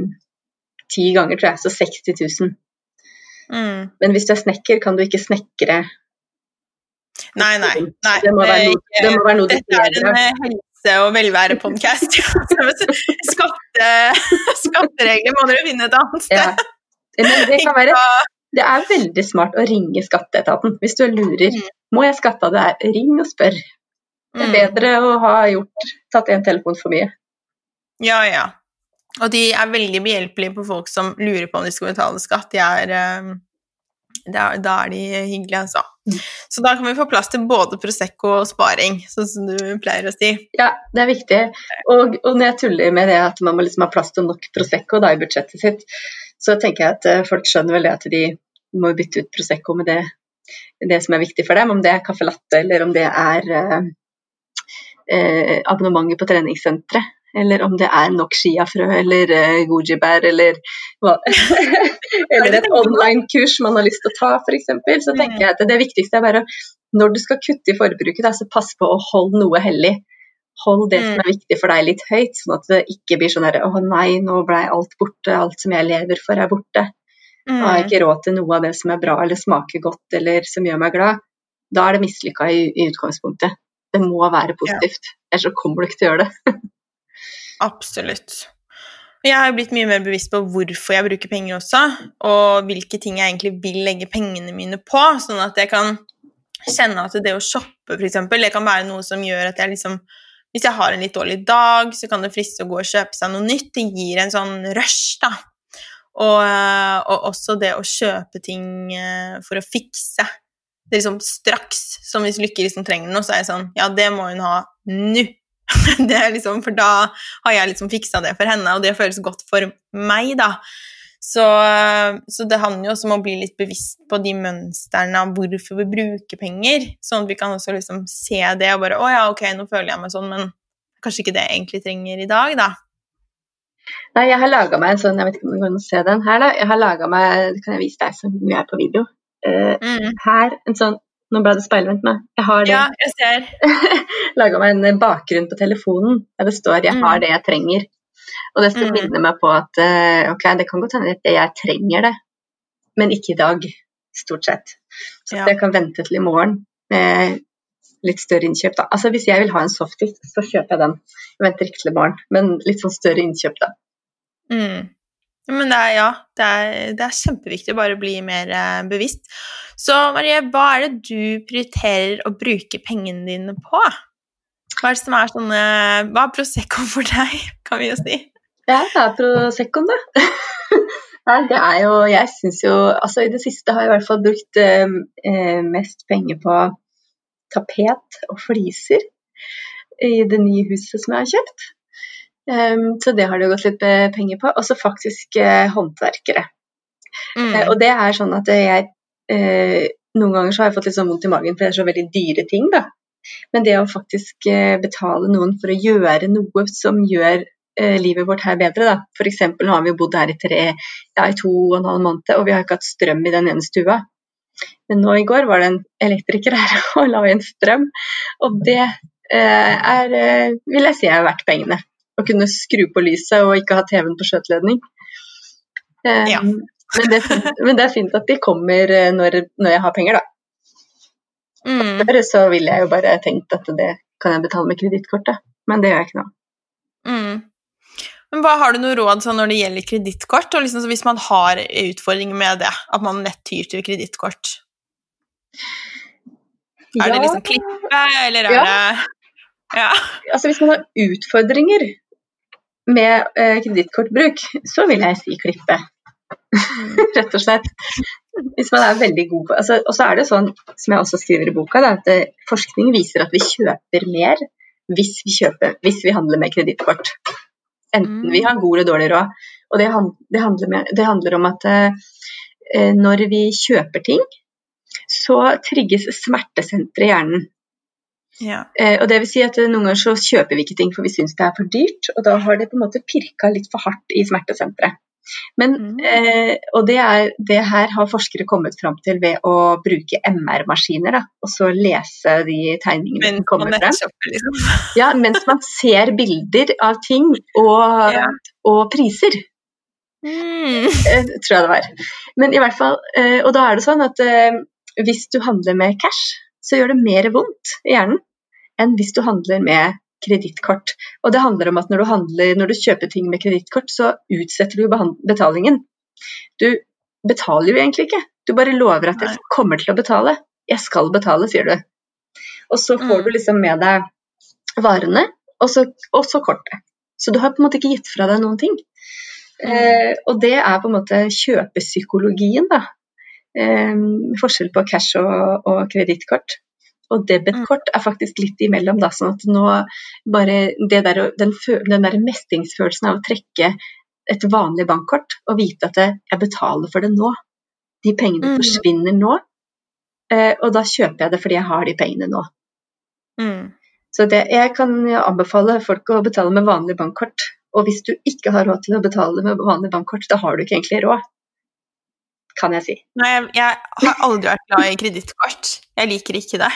ti ganger, tror jeg, så 60 000. Mm. Men hvis du er snekker, kan du ikke snekre. Nei, nei. nei. Det må være noe, det må være noe Dette er en eh, helse- og velvære-podkast. Skatte, skatteregler må dere finne et annet sted. Ja. Men det kan være Det er veldig smart å ringe skatteetaten hvis du lurer. Mm. Må jeg skatte av det her? Ring og spør. Det er Mm. bedre å ha gjort, tatt en telefon for mye. Ja, ja. Og de er veldig behjelpelige på folk som lurer på om de skal betale skatt. De er, eh, da, da er de hyggelige, altså. Mm. Så da kan vi få plass til både Prosecco og sparing, sånn som du pleier å si. Ja, det er viktig. Og, og når jeg tuller med det at man må liksom ha plass til nok Prosecco da, i budsjettet sitt, så tenker jeg at eh, folk skjønner vel det at de må bytte ut Prosecco med det, det som er viktig for dem, om det er caffè latte eller om det er eh, eh, abonnementet på treningssenteret. Eller om det er nok chiafrø eller uh, gojibær eller hva Eller et online-kurs man har lyst til å ta, f.eks. Så tenker jeg at det viktigste er bare når du skal kutte i forbruket, da, så pass på å holde noe hellig. Hold det som er viktig for deg litt høyt, sånn at det ikke blir sånn der Å nei, nå ble alt borte. Alt som jeg lever for, er borte. Nå har jeg Mm. ikke råd til noe av det som er bra eller smaker godt eller som gjør meg glad. Da er det mislykka i, i utgangspunktet. Det må være positivt. Ellers så kommer du ikke til å gjøre det. Absolutt. Jeg har blitt mye mer bevisst på hvorfor jeg bruker penger også, og hvilke ting jeg egentlig vil legge pengene mine på, sånn at jeg kan kjenne at det å shoppe, eksempel, det kan være noe som gjør at jeg liksom Hvis jeg har en litt dårlig dag, så kan det friste å gå og kjøpe seg noe nytt. Det gir en sånn rush, da. Og, og også det å kjøpe ting eh, for å fikse. Det er liksom straks. Som hvis Lykke liksom trenger noe, så er jeg sånn Ja, det må hun ha nå. det liksom, for da har jeg liksom fiksa det for henne, og det føles godt for meg, da. Så, så det handler jo også om å bli litt bevisst på de mønstrene av hvorfor vi bruker penger, sånn at vi kan også liksom se det og bare Å ja, ok, nå føler jeg meg sånn, men kanskje ikke det jeg egentlig trenger i dag, da. Nei, jeg har laga meg en sånn Jeg vet ikke om du kan se den her, da. Jeg har laga meg kan jeg vise deg som vi er på video. Uh, Mm. her, en sånn Nå ble det speilvendt meg. Jeg har det. Ja, jeg ser. laga meg en bakgrunn på telefonen der det står 'jeg har Mm. det jeg trenger'. Og det skal Mm. minne meg på at eh, ok, det kan godt hende at jeg trenger det, men ikke i dag, stort sett. Så Ja. jeg kan vente til i morgen med litt større innkjøp, da. Altså hvis jeg vil ha en softis, så kjøper jeg den. Jeg venter ikke til i morgen, men litt sånn større innkjøp, da. Mm. Men det er, ja, det er, det er kjempeviktig å bare bli mer eh, bevisst. Så Marie, hva er det du prioriterer å bruke pengene dine på? Hva er det som er sånne Hva er Prosecco for deg, kan vi jo si? Ja, det er Proseccoen, da. Nei, det er jo Jeg syns jo Altså, i det siste har jeg i hvert fall brukt eh, eh, mest penger på tapet og fliser i det nye huset som jeg har kjøpt. Em, så det har det jo gått litt eh, penger på. Og så faktisk eh, håndverkere. Mm. Eh, og det er sånn at jeg Noen ganger så har jeg fått litt sånn vondt i magen, for det er så veldig dyre ting, da. Men det å faktisk betale noen for å gjøre noe som gjør livet vårt her bedre, da. F.eks. nå har vi jo bodd her i tre, ja, i to og en halv måned, og vi har ikke hatt strøm i den ene stua. Men nå i går var det en elektriker her og la inn strøm, og det eh, er, vil jeg si er verdt pengene. Å kunne skru på lyset og ikke ha TV-en på skjøteledning. Eh, Ja. men, det, fint- men det er fint at de kommer eh, når, når jeg har penger, da. Mm. Før så ville jeg jo bare tenkt at det kan jeg betale med kredittkortet, men det gjør jeg ikke nå. Mm. Men hva Har du noe råd sånn når det gjelder kredittkort, liksom, så hvis man har utfordringer med det, at man lett tyr til kredittkort? Er det liksom klippe, eller er Ja. det Ja. altså Hvis man har utfordringer med eh, kredittkortbruk, så vil jeg si klippe. Rett og slett. Hvis man er veldig god på altså, Og så er det sånn, som jeg også skriver i boka, da, at eh, forskning viser at vi kjøper mer hvis vi, kjøper, hvis vi handler med kredittkort. Enten vi har god eller dårlig råd. Og det, det, handler, med, det handler om at eh, eh, når vi kjøper ting, så trigges smertesenteret i hjernen. Ja. Eh, og det vil si at eh, Noen ganger så kjøper vi ikke ting for vi syns det er for dyrt, og da har det på en måte pirka litt for hardt i smertesenteret. Men, Mm. eh, og det, er, det her har forskere kommet fram til ved å bruke MR-maskiner, og så lese de tegningene Men som kommer frem. liksom. Ja, mens man ser bilder av ting og, Ja. og priser. Mm. eh, tror jeg det var. Men i hvert fall, eh, og da er det sånn at eh, hvis du handler med cash, så gjør det mer vondt i hjernen enn hvis du handler med kredittkort. Og det handler om at når du, handler, når du kjøper ting med kredittkort, så utsetter du betalingen. Du betaler jo egentlig ikke, du bare lover at jeg kommer til å betale. Jeg skal betale, sier du. Og så får Mm. du liksom med deg varene, og så, og så kortet. Så du har på en måte ikke gitt fra deg noen ting. Eh, og det er på en måte kjøpepsykologien, da. Eh, forskjell på cash og, og kredittkort. Og debetkort er faktisk litt imellom, da. Sånn at nå bare det der, den, den der mestringsfølelsen av å trekke et vanlig bankkort og vite at jeg jeg betaler for det nå. De pengene Mm. forsvinner nå. Eh, og da kjøper jeg det fordi jeg har de pengene nå. Mm. Så det, jeg kan anbefale folk å betale med vanlig bankkort. Og hvis du ikke har råd til å betale med vanlig bankkort, da har du ikke egentlig råd. Kan jeg si. Nei, jeg, har aldri vært glad i kredittkort. Jeg liker ikke det.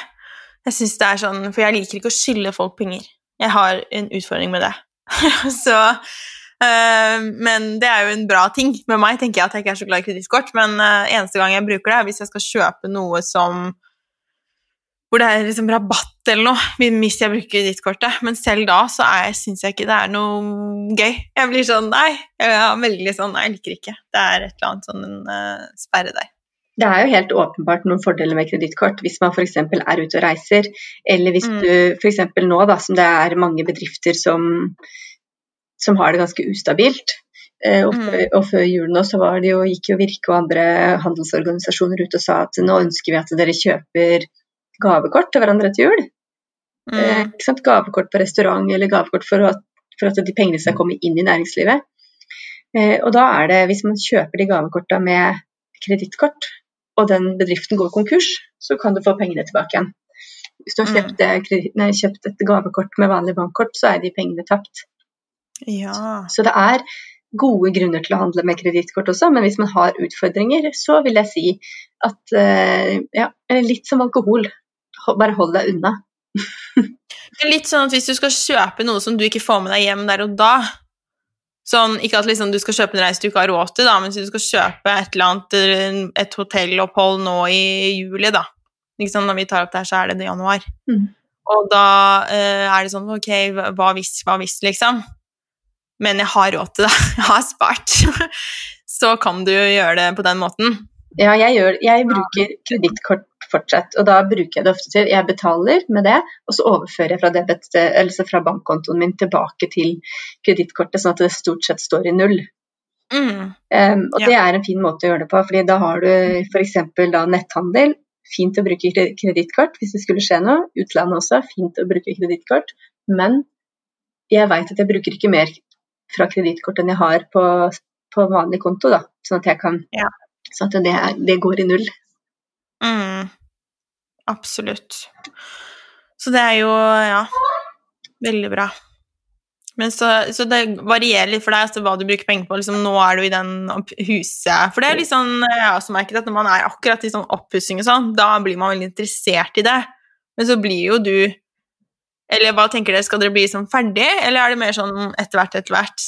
Jeg synes det er sånn, For jeg liker ikke å skylde folk penger. Jeg har en utfordring med det. så øh, Men det er jo en bra ting med meg, tenker jeg at jeg ikke er så glad i kredittkort. Men øh, eneste gang jeg bruker det, er hvis jeg skal kjøpe noe som hvor det er liksom rabatt eller noe hvis jeg bruker kredittkortet. Men selv da så syns jeg ikke det er noe gøy. Jeg blir sånn nei. Jeg er veldig sånn nei, jeg liker ikke. Det er et eller annet sånn en eh, sperre der. Det er jo helt åpenbart noen fordeler med kredittkort hvis man f.eks. er ute og reiser, eller hvis Mm. du f.eks. nå, da, som det er mange bedrifter som, som har det ganske ustabilt. Eh, og, Mm. og før jul nå så var det jo, gikk jo Virke og andre handelsorganisasjoner ut og sa at nå ønsker vi at dere kjøper gavekort til hverandre til jul. Eh, Mm. ikke sant? Gavekort på restaurant eller gavekort for at, for at de pengene skal komme inn i næringslivet. Eh, og da er det, hvis man kjøper de gavekorta med kredittkort, og den bedriften går konkurs, så kan du få pengene tilbake igjen. Hvis du har Mm. kjøpt, det nei, kjøpt et gavekort med vanlig bankkort, så er de pengene tapt. Ja. Så det er gode grunner til å handle med kredittkort også, men hvis man har utfordringer, så vil jeg si at eh, ja, litt som alkohol, ho- bare hold deg unna. Det er litt sånn at hvis du skal kjøpe noe som du ikke får med deg hjem der og da Sånn, Ikke at liksom du skal kjøpe en reise du ikke har råd til, da, men hvis du skal kjøpe et eller annet, eh, et hotellopphold nå i juli, da. Sant? Når vi tar opp det her, så er det i januar. Mm. Og da eh, er det sånn Ok, hva hvis, hva hvis, liksom? Men jeg har råd til det. Jeg har spart. så kan du gjøre det på den måten. Ja, jeg, gjør, jeg bruker kredittkort fortsatt, og da bruker jeg det ofte til Jeg betaler med det, og så overfører jeg fra, debet, altså fra bankkontoen min tilbake til kredittkortet, sånn at det stort sett står i null. Mm. Um, og Ja. det er en fin måte å gjøre det på, fordi da har du f.eks. netthandel. Fint å bruke kre- kredittkort hvis det skulle skje noe. Utlandet også, fint å bruke kredittkort. Men jeg veit at jeg bruker ikke mer fra kredittkort enn jeg har på, på vanlig konto, da. Sånn at jeg kan Ja. Sånn at det, det går i null. Mm. Absolutt. Så det er jo ja, veldig bra. Men så, så det varierer litt for deg altså, hva du bruker penger på. Liksom, nå er du i den huset For det er litt sånn, jeg har også merket at når man er akkurat i sånn oppussing og sånn, da blir man veldig interessert i det. Men så blir jo du Eller hva tenker dere, skal dere bli sånn ferdig, eller er det mer sånn etter hvert, etter hvert?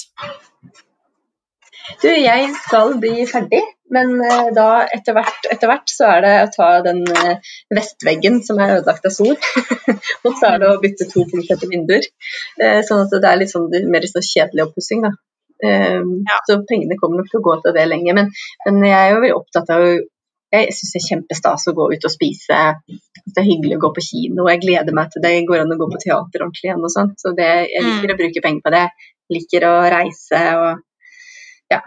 Du, jeg skal bli ferdig, men eh, da etter hvert, etter hvert så er det å ta den eh, vestveggen som er ødelagt av sol, og så er det å bytte to punkter vinduer. Eh, sånn at det er litt sånn, er mer sånn kjedelig oppussing, da. Ja. Så pengene kommer nok til å gå til det lenge. Men, men jeg er jo veldig opptatt av Jeg syns det er kjempestas å gå ut og spise. Det er hyggelig å gå på kino. Jeg gleder meg til det. Det går an å gå på teater ordentlig igjen og sånn. Så det, jeg liker å bruke penger på det. Jeg Liker å reise og ja.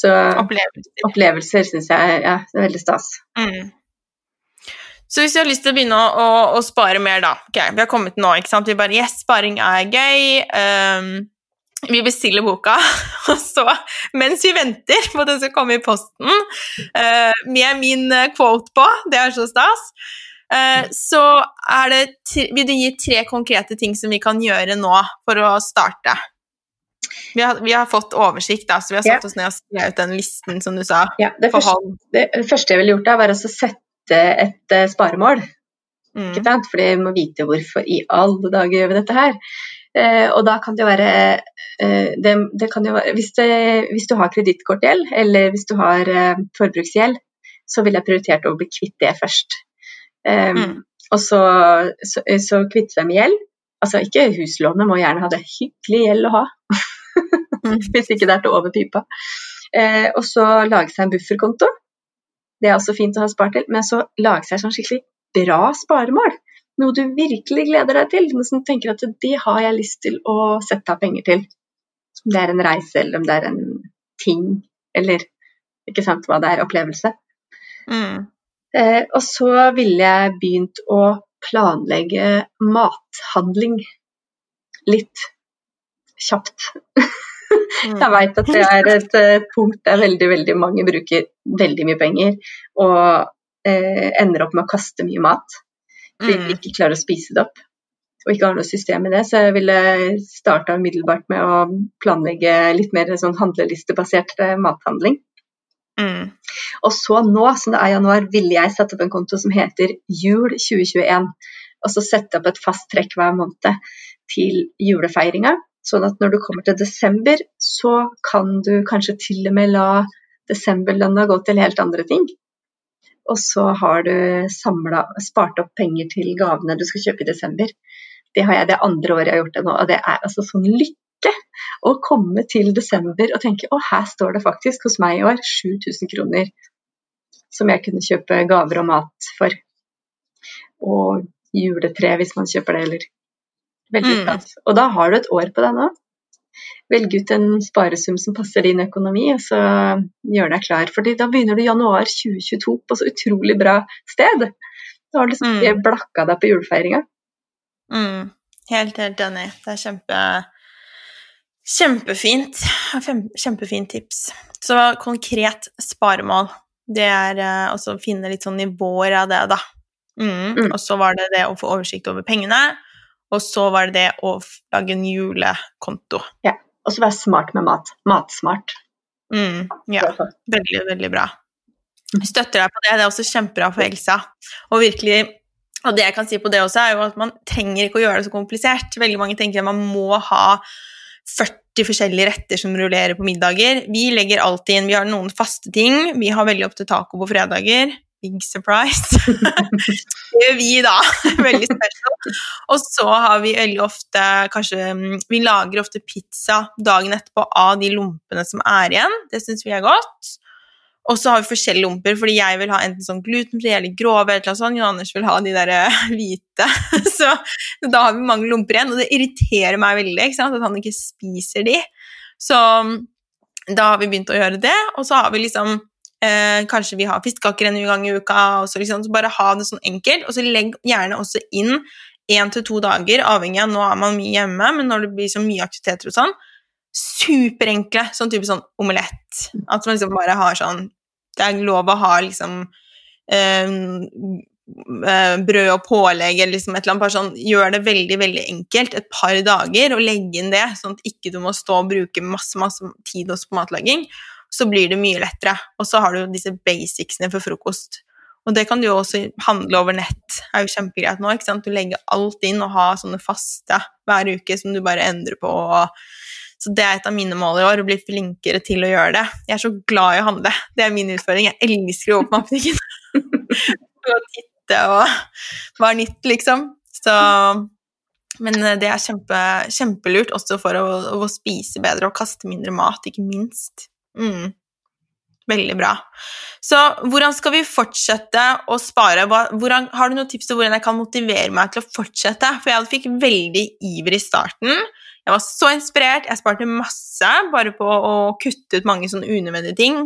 Så Opplevelser. opplevelser syns jeg ja, det er veldig stas. Mm. Så hvis du har lyst til å begynne å, å, å spare mer, da Ok, vi har kommet nå, ikke sant? Vi bare Yes, sparing er gøy. Um, vi bestiller boka, og så, mens vi venter på at den skal komme i posten, uh, med min eh, quote på, det er så stas, uh, så er det vil du gi tre konkrete ting som vi kan gjøre nå for å starte. Vi har, vi har fått oversikt, da, så vi har satt oss ned og skrevet den listen som du sa. Ja, det, første, det, det første jeg ville gjort da, var å sette et uh, sparemål. Mm. ikke sant? Fordi vi må vite hvorfor i alle dager gjør vi dette her. Eh, og da kan det jo være, eh, det, det kan jo være hvis, det, hvis du har kredittkortgjeld, eller hvis du har eh, forbruksgjeld, så ville jeg prioritert å bli kvitt det først. Eh, Mm. Og så, så, så kvitte deg med gjeld. Altså ikke huslånet, må gjerne ha det hyggelig gjeld å ha. Hvis ikke det er til over pipa. Eh, og så lage seg en bufferkonto. Det er også fint å ha spart til, men så lage seg sånn skikkelig bra sparemål. Noe du virkelig gleder deg til. Noe som tenker at det har jeg lyst til å sette av penger til. Om det er en reise, eller om det er en ting, eller ikke sant hva det er, opplevelse. Mm. Eh, og så ville jeg begynt å planlegge mathandling litt kjapt. Mm. Jeg vet at det er et eh, punkt der veldig, veldig mange bruker veldig mye penger og eh, ender opp med å kaste mye mat fordi de Mm. ikke klarer å spise det opp. Og ikke har noe system i det, så jeg ville starta umiddelbart med å planlegge litt mer sånn handlelistebasert eh, mathandling. Mm. Og så nå, som det er januar, ville jeg sette opp en konto som heter Jul 2021. Og så sette opp et fast trekk hver måned til julefeiringa. Sånn at når du kommer til desember, så kan du kanskje til og med la desemberlønna gå til helt andre ting. Og så har du samlet, spart opp penger til gavene du skal kjøpe i desember. Det har jeg det andre året jeg har gjort det nå, og det er altså sånn lykke å komme til desember og tenke å, her står det faktisk hos meg i år 7000 kroner som jeg kunne kjøpe gaver og mat for. Og juletre hvis man kjøper det, eller Veldig Mm. plass. Og da har du et år på deg nå. Velg ut en sparesum som passer din økonomi, og så gjør deg klar. Fordi da begynner du januar 2022 på så utrolig bra sted. Da har du liksom Mm. blakka deg på julefeiringa. Mm. Helt, helt enig. Det er kjempe Kjempefint. Kjempefint tips. Så konkret sparemål. Det er eh, også å finne litt sånn nivåer av det, da. Mm. Mm. Og så var det det å få oversikt over pengene. Og så var det det å lage en julekonto. Ja. Og så være smart med mat. Matsmart. Mm. Ja. Veldig, veldig bra. Jeg støtter deg på det. Det er også kjempebra for Elsa. Og virkelig og det jeg kan si på det også, er jo at man trenger ikke å gjøre det så komplisert. Veldig mange tenker at man må ha 40 forskjellige retter som rullerer på middager. Vi legger alltid inn Vi har noen faste ting. Vi har veldig ofte taco på fredager. Big surprise. det gjør vi, da. veldig special. Og så har vi veldig ofte kanskje Vi lager ofte pizza dagen etterpå av de lompene som er igjen. Det syns vi er godt. Og så har vi forskjellige lomper, fordi jeg vil ha enten sånn glutenfri eller grove, eller sånn, Jon Anders vil ha de der eh, hvite. Så da har vi mange lomper igjen, og det irriterer meg veldig at han ikke spiser de. Så da har vi begynt å gjøre det, og så har vi liksom eh, Kanskje vi har fiskekaker en gang i uka, så, liksom, så bare ha det sånn enkelt. Og så legg gjerne også inn én til to dager, avhengig av Nå er man mye hjemme, men når det blir så mye aktiviteter og sånn, superenkle, sånn type sånn omelett. At man liksom bare har sånn Det er lov å ha liksom eh, eh, brød og pålegg eller liksom et eller annet. Bare sånn, gjør det veldig, veldig enkelt et par dager og legge inn det, sånn at ikke du må stå og bruke masse, masse tid også på matlaging. Så blir det mye lettere. Og så har du disse basicsene for frokost. Og det kan du jo også handle over nett. Det er jo kjempegreit nå. ikke sant? Du legger alt inn og har sånne faste hver uke som du bare endrer på. Så det er et av mine mål i år, å bli flinkere til å gjøre det. Jeg er så glad i å handle. Det er min utfordring. Jeg elsker å åpne matbutikken. og titte og hva er nytt, liksom. Så Men eh, det er kjempe, kjempelurt også for å, å spise bedre og kaste mindre mat, ikke minst. Mm. Veldig bra. Så hvordan skal vi fortsette å spare? Hvordan, har du noen tips til hvordan jeg kan motivere meg til å fortsette? For jeg fikk veldig iver i starten. Jeg var så inspirert. Jeg sparte masse bare på å kutte ut mange sånne unødvendige ting.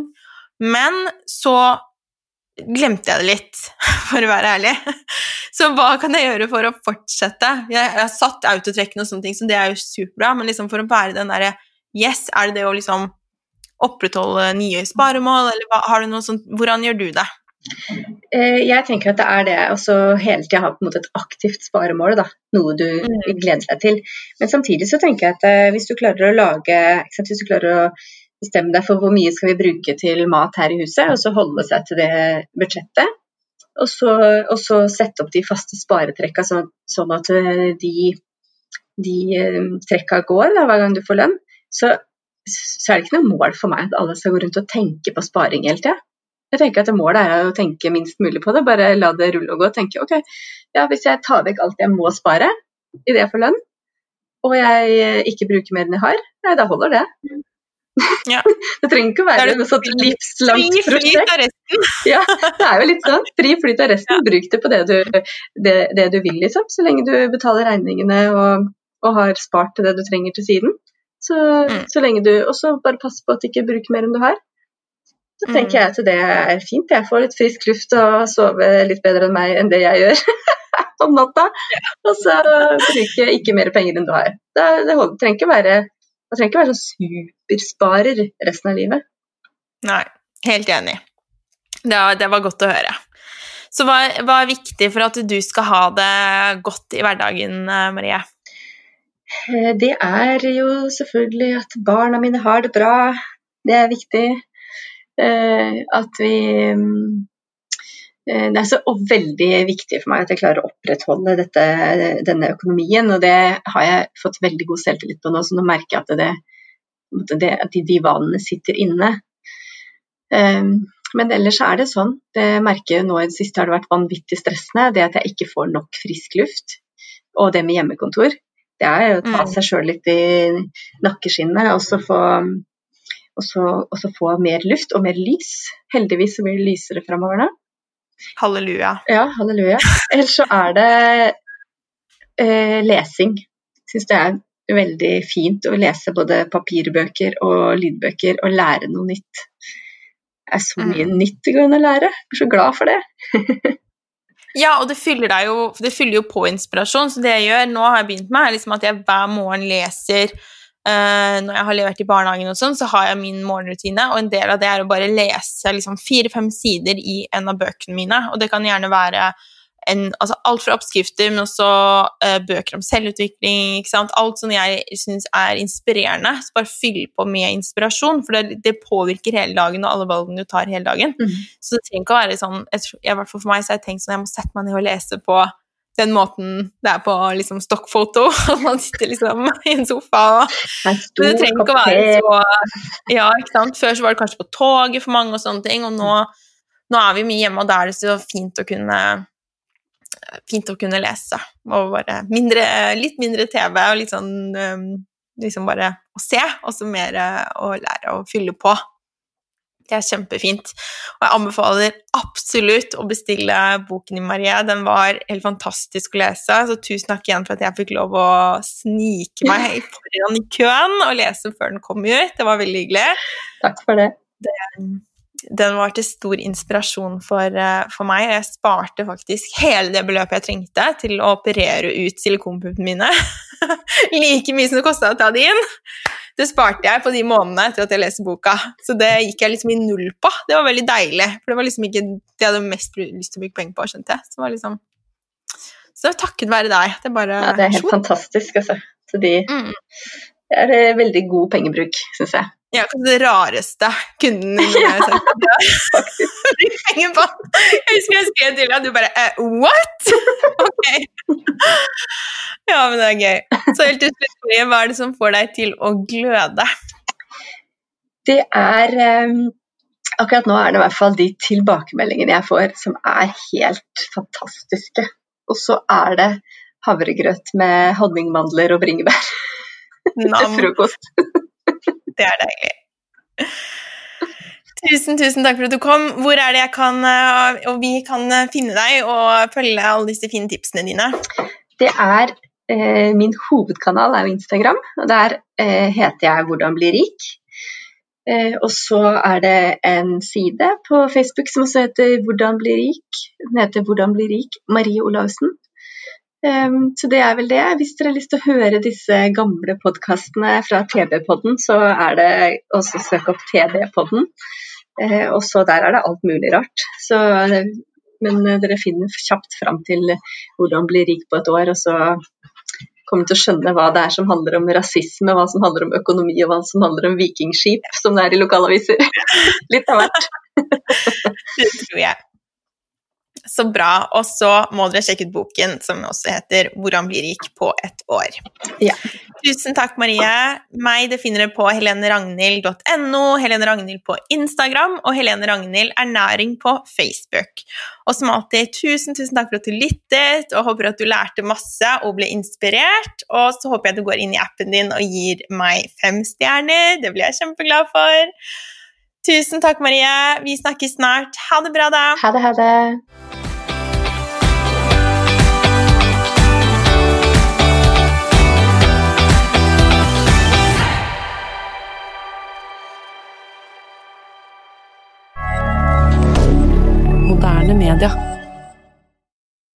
Men så glemte jeg det litt, for å være ærlig. Så hva kan jeg gjøre for å fortsette? Jeg, har satt autotrekkene og sånne ting, så det er jo superbra, men liksom for å være den derre Yes, er det det å liksom opprettholde nye sparemål, eller har du noe sånt Hvordan gjør du det? Eh, jeg tenker at det er det å hele tida ha på en måte et aktivt sparemål, da. noe du mm. gleder deg til. Men samtidig så tenker jeg at eh, hvis du klarer å lage Hvis du klarer å bestemme deg for hvor mye skal vi bruke til mat her i huset, og så holde seg til det budsjettet, og så, og så sette opp de faste sparetrekka sånn, sånn at eh, de, de trekka går da, hver gang du får lønn, så, så er det ikke noe mål for meg at alle skal gå rundt og tenke på sparing hele tida. Jeg tenker at Målet er å tenke minst mulig på det, bare la det rulle og gå. og tenke ok, ja, Hvis jeg tar vekk alt jeg må spare idet jeg får lønn, og jeg ikke bruker mer enn jeg har, nei, da holder det. Ja. det trenger ikke å være noe sånt livslangt prosjekt. ja, det er jo litt sånn. Fri flyt av resten. Ja. Bruk det på det du, det, det du, vil, liksom. Så lenge du betaler regningene og, og har spart til det du trenger til siden. Så, mm. så lenge du, Og så bare pass på at du ikke bruker mer enn du har. Så tenker jeg at det er fint. Jeg får litt frisk luft og sover litt bedre enn meg enn det jeg gjør om natta. Og så bruker jeg ikke mer penger enn du har. Det, det trenger ikke være, man trenger ikke være sånn supersparer resten av livet. Nei, helt enig. Det, det var godt å høre. Så hva, hva, er viktig for at du skal ha det godt i hverdagen, Marie? Eh, det er jo selvfølgelig at barna mine har det bra. Det er viktig. Eh, at vi eh, det er så veldig viktig for meg at jeg klarer å opprettholde dette, denne økonomien. Og det har jeg fått veldig god selvtillit på nå, så nå merker jeg at, det, det, at de, de vanene sitter inne. Um, men ellers er det sånn. Det merker jeg nå i det siste har det vært vanvittig stressende. Det at jeg ikke får nok frisk luft. Og det med hjemmekontor. Det er å ta mm. seg sjøl litt i nakkeskinnet og så få og så, og så, få mer luft og mer lys. Heldigvis så blir det lysere framover nå. Halleluja. Ja, halleluja. Ellers så er det eh, lesing. Syns det er veldig fint å lese både papirbøker og lydbøker og lære noe nytt. Det er så mye mm. nytt det går an å lære. Jeg er så glad for det. ja, og det fyller, jo, det fyller, jo, på inspirasjon. Så det jeg gjør nå, har jeg begynt med, er liksom at jeg hver morgen leser Uh, når jeg har levert i barnehagen, og sånn, så har jeg min morgenrutine, og en del av det er å bare lese liksom, fire-fem sider i en av bøkene mine. Og det kan gjerne være en, altså alt fra oppskrifter, men også uh, bøker om selvutvikling. ikke sant? Alt som jeg syns er inspirerende. Så bare fyll på med inspirasjon, for det, det, påvirker hele dagen og alle valgene du tar hele dagen. Mm. Så det trenger ikke å være sånn jeg, I hvert fall for meg så har jeg tenkt sånn jeg må sette meg ned og lese på den måten det er på liksom stokkfoto. At man sitter liksom i en sofa og Det trenger ikke å være så Ja, ikke sant. Før så var det kanskje på toget for mange og sånne ting, og nå, nå er vi mye hjemme, og da er det så fint å kunne fint å kunne lese. Og bare mindre, litt mindre TV og litt sånn um, liksom bare å se, og så mer å lære å fylle på. Det er kjempefint. Og jeg anbefaler absolutt å bestille boken i Marie. Den var helt fantastisk å lese, så tusen takk igjen for at jeg fikk lov å snike meg foran i køen og lese før den kom ut. Det var veldig hyggelig. Takk for det. Den, den var til stor inspirasjon for, eh, for meg. Jeg sparte faktisk hele det beløpet jeg trengte til å operere ut silikonpuppene mine. like mye som det kosta å ta det inn. Det sparte jeg på de månedene etter at jeg leste boka. Så det gikk jeg liksom i null på. Det var veldig deilig, for det var liksom ikke det jeg hadde mest lyst til å bruke penger på, skjønte jeg. Så det var liksom Så takket være deg. Det er bare Ja, det er helt fantastisk, altså. Så de mm. Det er eh, veldig god pengebruk, syns jeg. Ja, kanskje det rareste kunden jeg har penger. Jeg husker jeg skrev til deg, og du bare eh, What?! Ok. Ja, men det er gøy. Så helt til slutt, hva er det som får deg til å gløde? Det er um, Akkurat nå er det i hvert fall de tilbakemeldingene jeg får, som er helt fantastiske. Og så er det havregrøt med honningmandler og bringebær til frokost. Det er deilig. Tusen, tusen takk for at du kom. Hvor er det jeg kan, eh, og vi kan eh, finne deg og følge alle disse fine tipsene dine? Det er eh, Min hovedkanal er jo Instagram, og der eh, heter jeg 'Hvordan bli rik'. Eh, og så er det en side på Facebook som også heter 'Hvordan bli rik'. Den heter 'Hvordan bli rik', Marie Olavsen. Um, så det er vel det. Hvis dere har lyst til å høre disse gamle podkastene fra TB-podden, så er det også søk opp TB-podden. Eh, og så der er det alt mulig rart. Så, men dere finner kjapt fram til hvordan bli rik på et år, og så kommer til å skjønne hva det er som handler om rasisme, hva som handler om økonomi og hva som handler om vikingskip, som det er i lokalaviser. Litt av hvert. det tror jeg. Så bra. Og så må dere sjekke ut boken som også heter 'Hvordan bli rik på et år'. Ja. Tusen takk, Marie. Meg det finner dere på heleneragnhild.no, Helene Ragnhild på Instagram og Helene Ragnhild ernæring på Facebook. Og som alltid, tusen, tusen takk for at du lyttet, og håper at du lærte masse og ble inspirert. Og så håper jeg du går inn i appen din og gir meg fem stjerner. Det blir jeg kjempeglad for. Tusen takk, Marie. Vi snakkes snart. Ha det bra, da. Ha det, ha det. Moderne media.